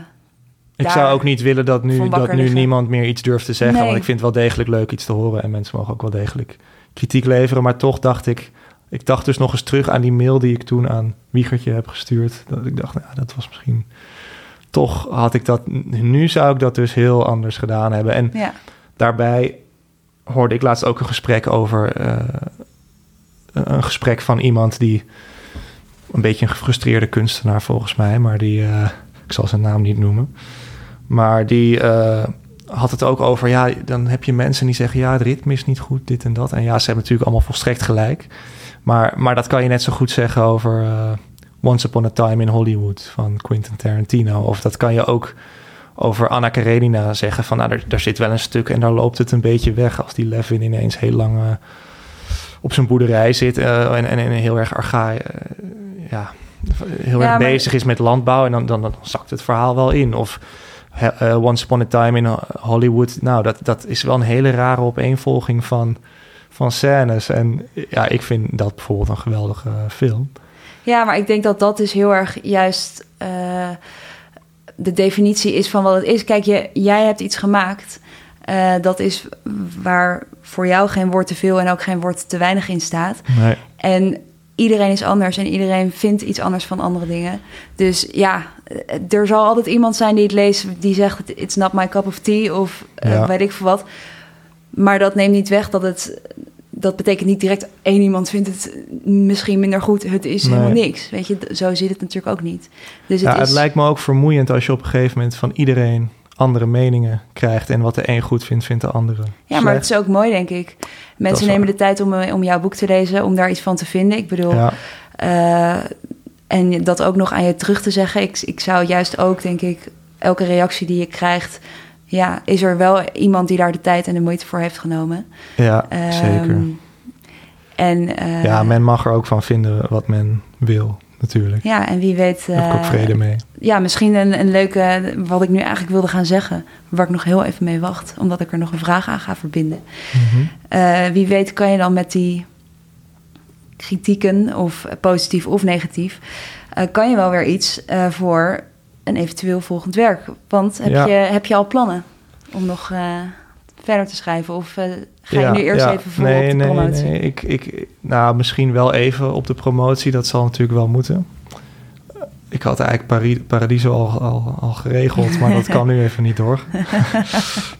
Ik zou ook niet willen dat nu, dat nu liggen. niemand meer iets durft te zeggen. Nee. Want ik vind het wel degelijk leuk iets te horen. En mensen mogen ook wel degelijk kritiek leveren. Maar toch dacht ik... Ik dacht dus nog eens terug aan die mail die ik toen aan Wiegertje heb gestuurd. Dat ik dacht, nou, dat was misschien... Toch had ik dat... Nu zou ik dat dus heel anders gedaan hebben. En ja. daarbij hoorde ik laatst ook een gesprek over... eh, een een gesprek van iemand die... Een beetje een gefrustreerde kunstenaar volgens mij. Maar die... eh, ik zal zijn naam niet noemen. Maar die eh, had het ook over... Ja, dan heb je mensen die zeggen... Ja, het ritme is niet goed, dit en dat. En ja, ze hebben natuurlijk allemaal volstrekt gelijk. Maar, maar dat kan je net zo goed zeggen over... eh, Once Upon a Time in Hollywood van Quentin Tarantino. Of dat kan je ook over Anna Karenina zeggen van... Nou, daar, zit wel een stuk en daar loopt het een beetje weg... als die Levin ineens heel lang eh, op zijn boerderij zit... eh, en, en, en heel erg argaai... eh, ja, heel Ja, erg maar- bezig is met landbouw... en dan, dan, dan zakt het verhaal wel in. Of Once Upon a Time in Hollywood... nou, dat, dat is wel een hele rare opeenvolging van, van scènes. En ja, ik vind dat bijvoorbeeld een geweldige film. Ja, maar ik denk dat dat dus heel erg juist eh, de definitie is van wat het is. Kijk, je, jij hebt iets gemaakt. eh, dat is waar voor jou geen woord te veel en ook geen woord te weinig in staat. Nee. En iedereen is anders en iedereen vindt iets anders van andere dingen. Dus ja, eh, er zal altijd iemand zijn die het leest die zegt: It's not my cup of tea of eh, Ja. weet ik veel wat. Maar dat neemt niet weg dat het. Dat betekent niet direct één iemand vindt het misschien minder goed. Het is Nee. helemaal niks. Weet je, zo zit het natuurlijk ook niet. Dus het Ja, is. het lijkt me ook vermoeiend als je op een gegeven moment van iedereen andere meningen krijgt. En wat de een goed vindt, vindt de andere. Ja, maar het is ook mooi, denk ik. Mensen nemen de tijd om, eh, om jouw boek te lezen, om daar iets van te vinden. Ik bedoel, Ja, eh, en dat ook nog aan je terug te zeggen. Ik, ik zou juist ook, denk ik, elke reactie die je krijgt... Ja, is er wel iemand die daar de tijd en de moeite voor heeft genomen. ja Ehm, zeker. En, eh, Ja, men mag er ook van vinden wat men wil, natuurlijk. Ja, en wie weet... Daar heb ik ook eh, vrede mee. Ja, misschien een, een leuke, wat ik nu eigenlijk wilde gaan zeggen, waar ik nog heel even mee wacht, omdat ik er nog een vraag aan ga verbinden. Mhm. Eh, wie weet kan je dan met die kritieken, of positief of negatief, eh, kan je wel weer iets eh, voor een eventueel volgend werk. Want heb, Ja. je, heb je al plannen om nog eh, verder te schrijven? Of eh, ga je nu eerst ja. even vol nee, op de nee, promotie? Nee, ik, ik, nou, misschien wel even op de promotie. Dat zal natuurlijk wel moeten. Ik had eigenlijk Pari- Paradiso al, al, al geregeld, maar dat kan nu even niet hoor.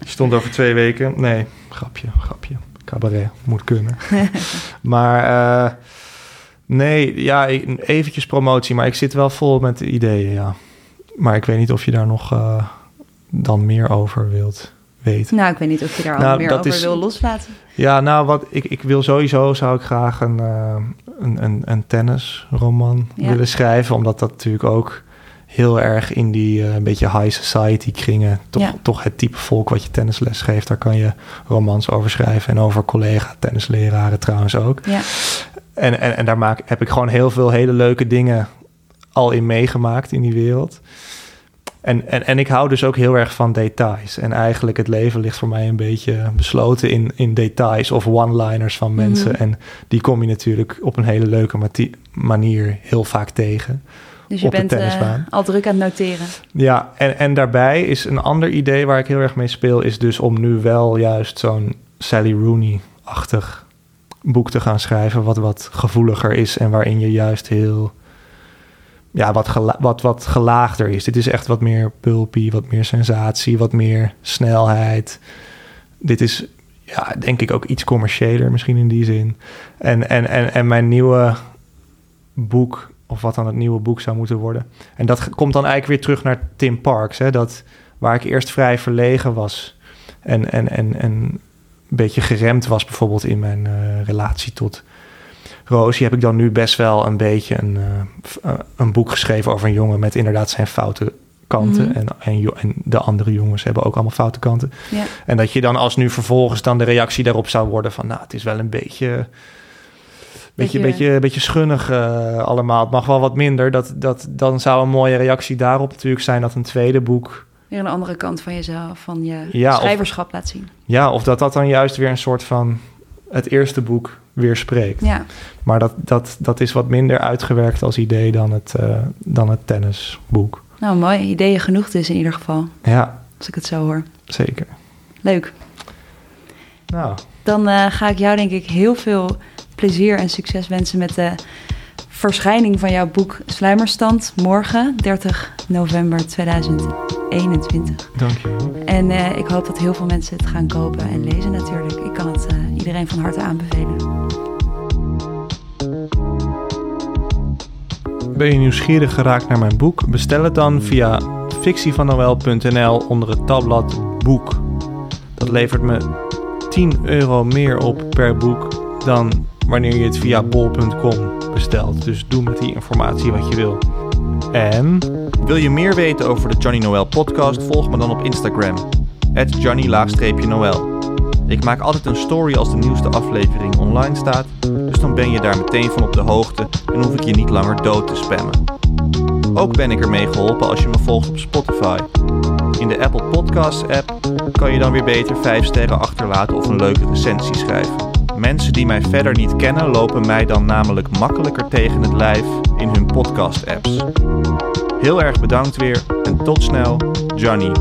Stond over twee weken. Nee, grapje, grapje. Cabaret moet kunnen. maar eh, nee, ja, eventjes promotie. Maar ik zit wel vol met ideeën, ja. Maar ik weet niet of je daar nog eh, dan meer over wilt weten. Nou, ik weet niet of je daar al Nou, meer over is- wil loslaten. Ja, nou, wat ik, ik wil sowieso zou ik graag een, eh, een, een, een tennisroman Ja. willen schrijven, omdat dat natuurlijk ook heel erg in die eh, een beetje high society kringen, toch, Ja. toch het type volk wat je tennisles geeft, daar kan je romans over schrijven en over collega tennisleraren trouwens ook. Ja. En, en, en daar maak, heb ik gewoon heel veel hele leuke dingen al in meegemaakt in die wereld. En, en, en ik hou dus ook heel erg van details. En eigenlijk het leven ligt voor mij een beetje besloten in, in details of one-liners van mensen. Mhm. En die kom je natuurlijk op een hele leuke manier heel vaak tegen. Dus je Op bent eh, tennisbaan. al druk aan het noteren. Ja, en, en daarbij is een ander idee waar ik heel erg mee speel... is dus om nu wel juist zo'n Sally Rooney-achtig boek te gaan schrijven... wat wat gevoeliger is en waarin je juist heel... ja, wat, wat, wat gelaagder is. Dit is echt wat meer pulpy, wat meer sensatie, wat meer snelheid. Dit is, ja, denk ik ook iets commerciëler misschien in die zin. En, en, en, en mijn nieuwe boek, of wat dan het nieuwe boek zou moeten worden. En dat komt dan eigenlijk weer terug naar Tim Parks, hè, dat, waar ik eerst vrij verlegen was. En, en, en, en een beetje geremd was bijvoorbeeld in mijn eh, relatie tot Rosie, heb ik dan nu best wel een beetje een, eh, eh, een boek geschreven over een jongen met inderdaad zijn foute kanten. Mhm. en, en, de andere jongens hebben ook allemaal foute kanten. Ja. En dat je dan als nu vervolgens dan de reactie daarop zou worden van... nou, het is wel een beetje... Beetje, Beetje- beetje, beetje schunnig eh, allemaal. Het mag wel wat minder. Dat, dat, dan zou een mooie reactie daarop natuurlijk zijn... dat een tweede boek... Weer een andere kant van jezelf, van je Ja, of- schrijverschap laat zien. Ja, of dat dat dan juist weer een soort van... het eerste boek weer spreekt. Ja, Maar dat, dat, dat is wat minder uitgewerkt als idee dan het, eh, dan het tennisboek. nou mooi. Ideeën genoeg dus in ieder geval, Ja, als ik het zo hoor. zeker. Leuk. Nou, Dan eh, ga ik jou denk ik heel veel plezier en succes wensen met de verschijning van jouw boek Sluimerstand morgen, 30 november 2021. dankjewel. En eh, ik hoop dat heel veel mensen het gaan kopen en lezen natuurlijk. Ik kan het iedereen van harte aanbevelen. Ben je nieuwsgierig geraakt naar mijn boek? Bestel het dan via fictievanoël.nl onder het tabblad boek. Dat levert me 10 euro meer op per boek dan wanneer je het via bol.com bestelt. Dus doe met die informatie wat je wil. En wil je meer weten over de Johnny Noel podcast? Volg me dan op Instagram. Johnny-Noel. Ik maak altijd een story als de nieuwste aflevering online staat. Dus dan ben je daar meteen van op de hoogte en hoef ik je niet langer dood te spammen. Ook ben ik ermee geholpen als je me volgt op Spotify. In de Apple Podcasts app kan je dan weer beter 5 sterren achterlaten of een leuke recensie schrijven. Mensen die mij verder niet kennen lopen mij dan namelijk makkelijker tegen het lijf in hun podcast apps. Heel erg bedankt weer en tot snel, Johnny.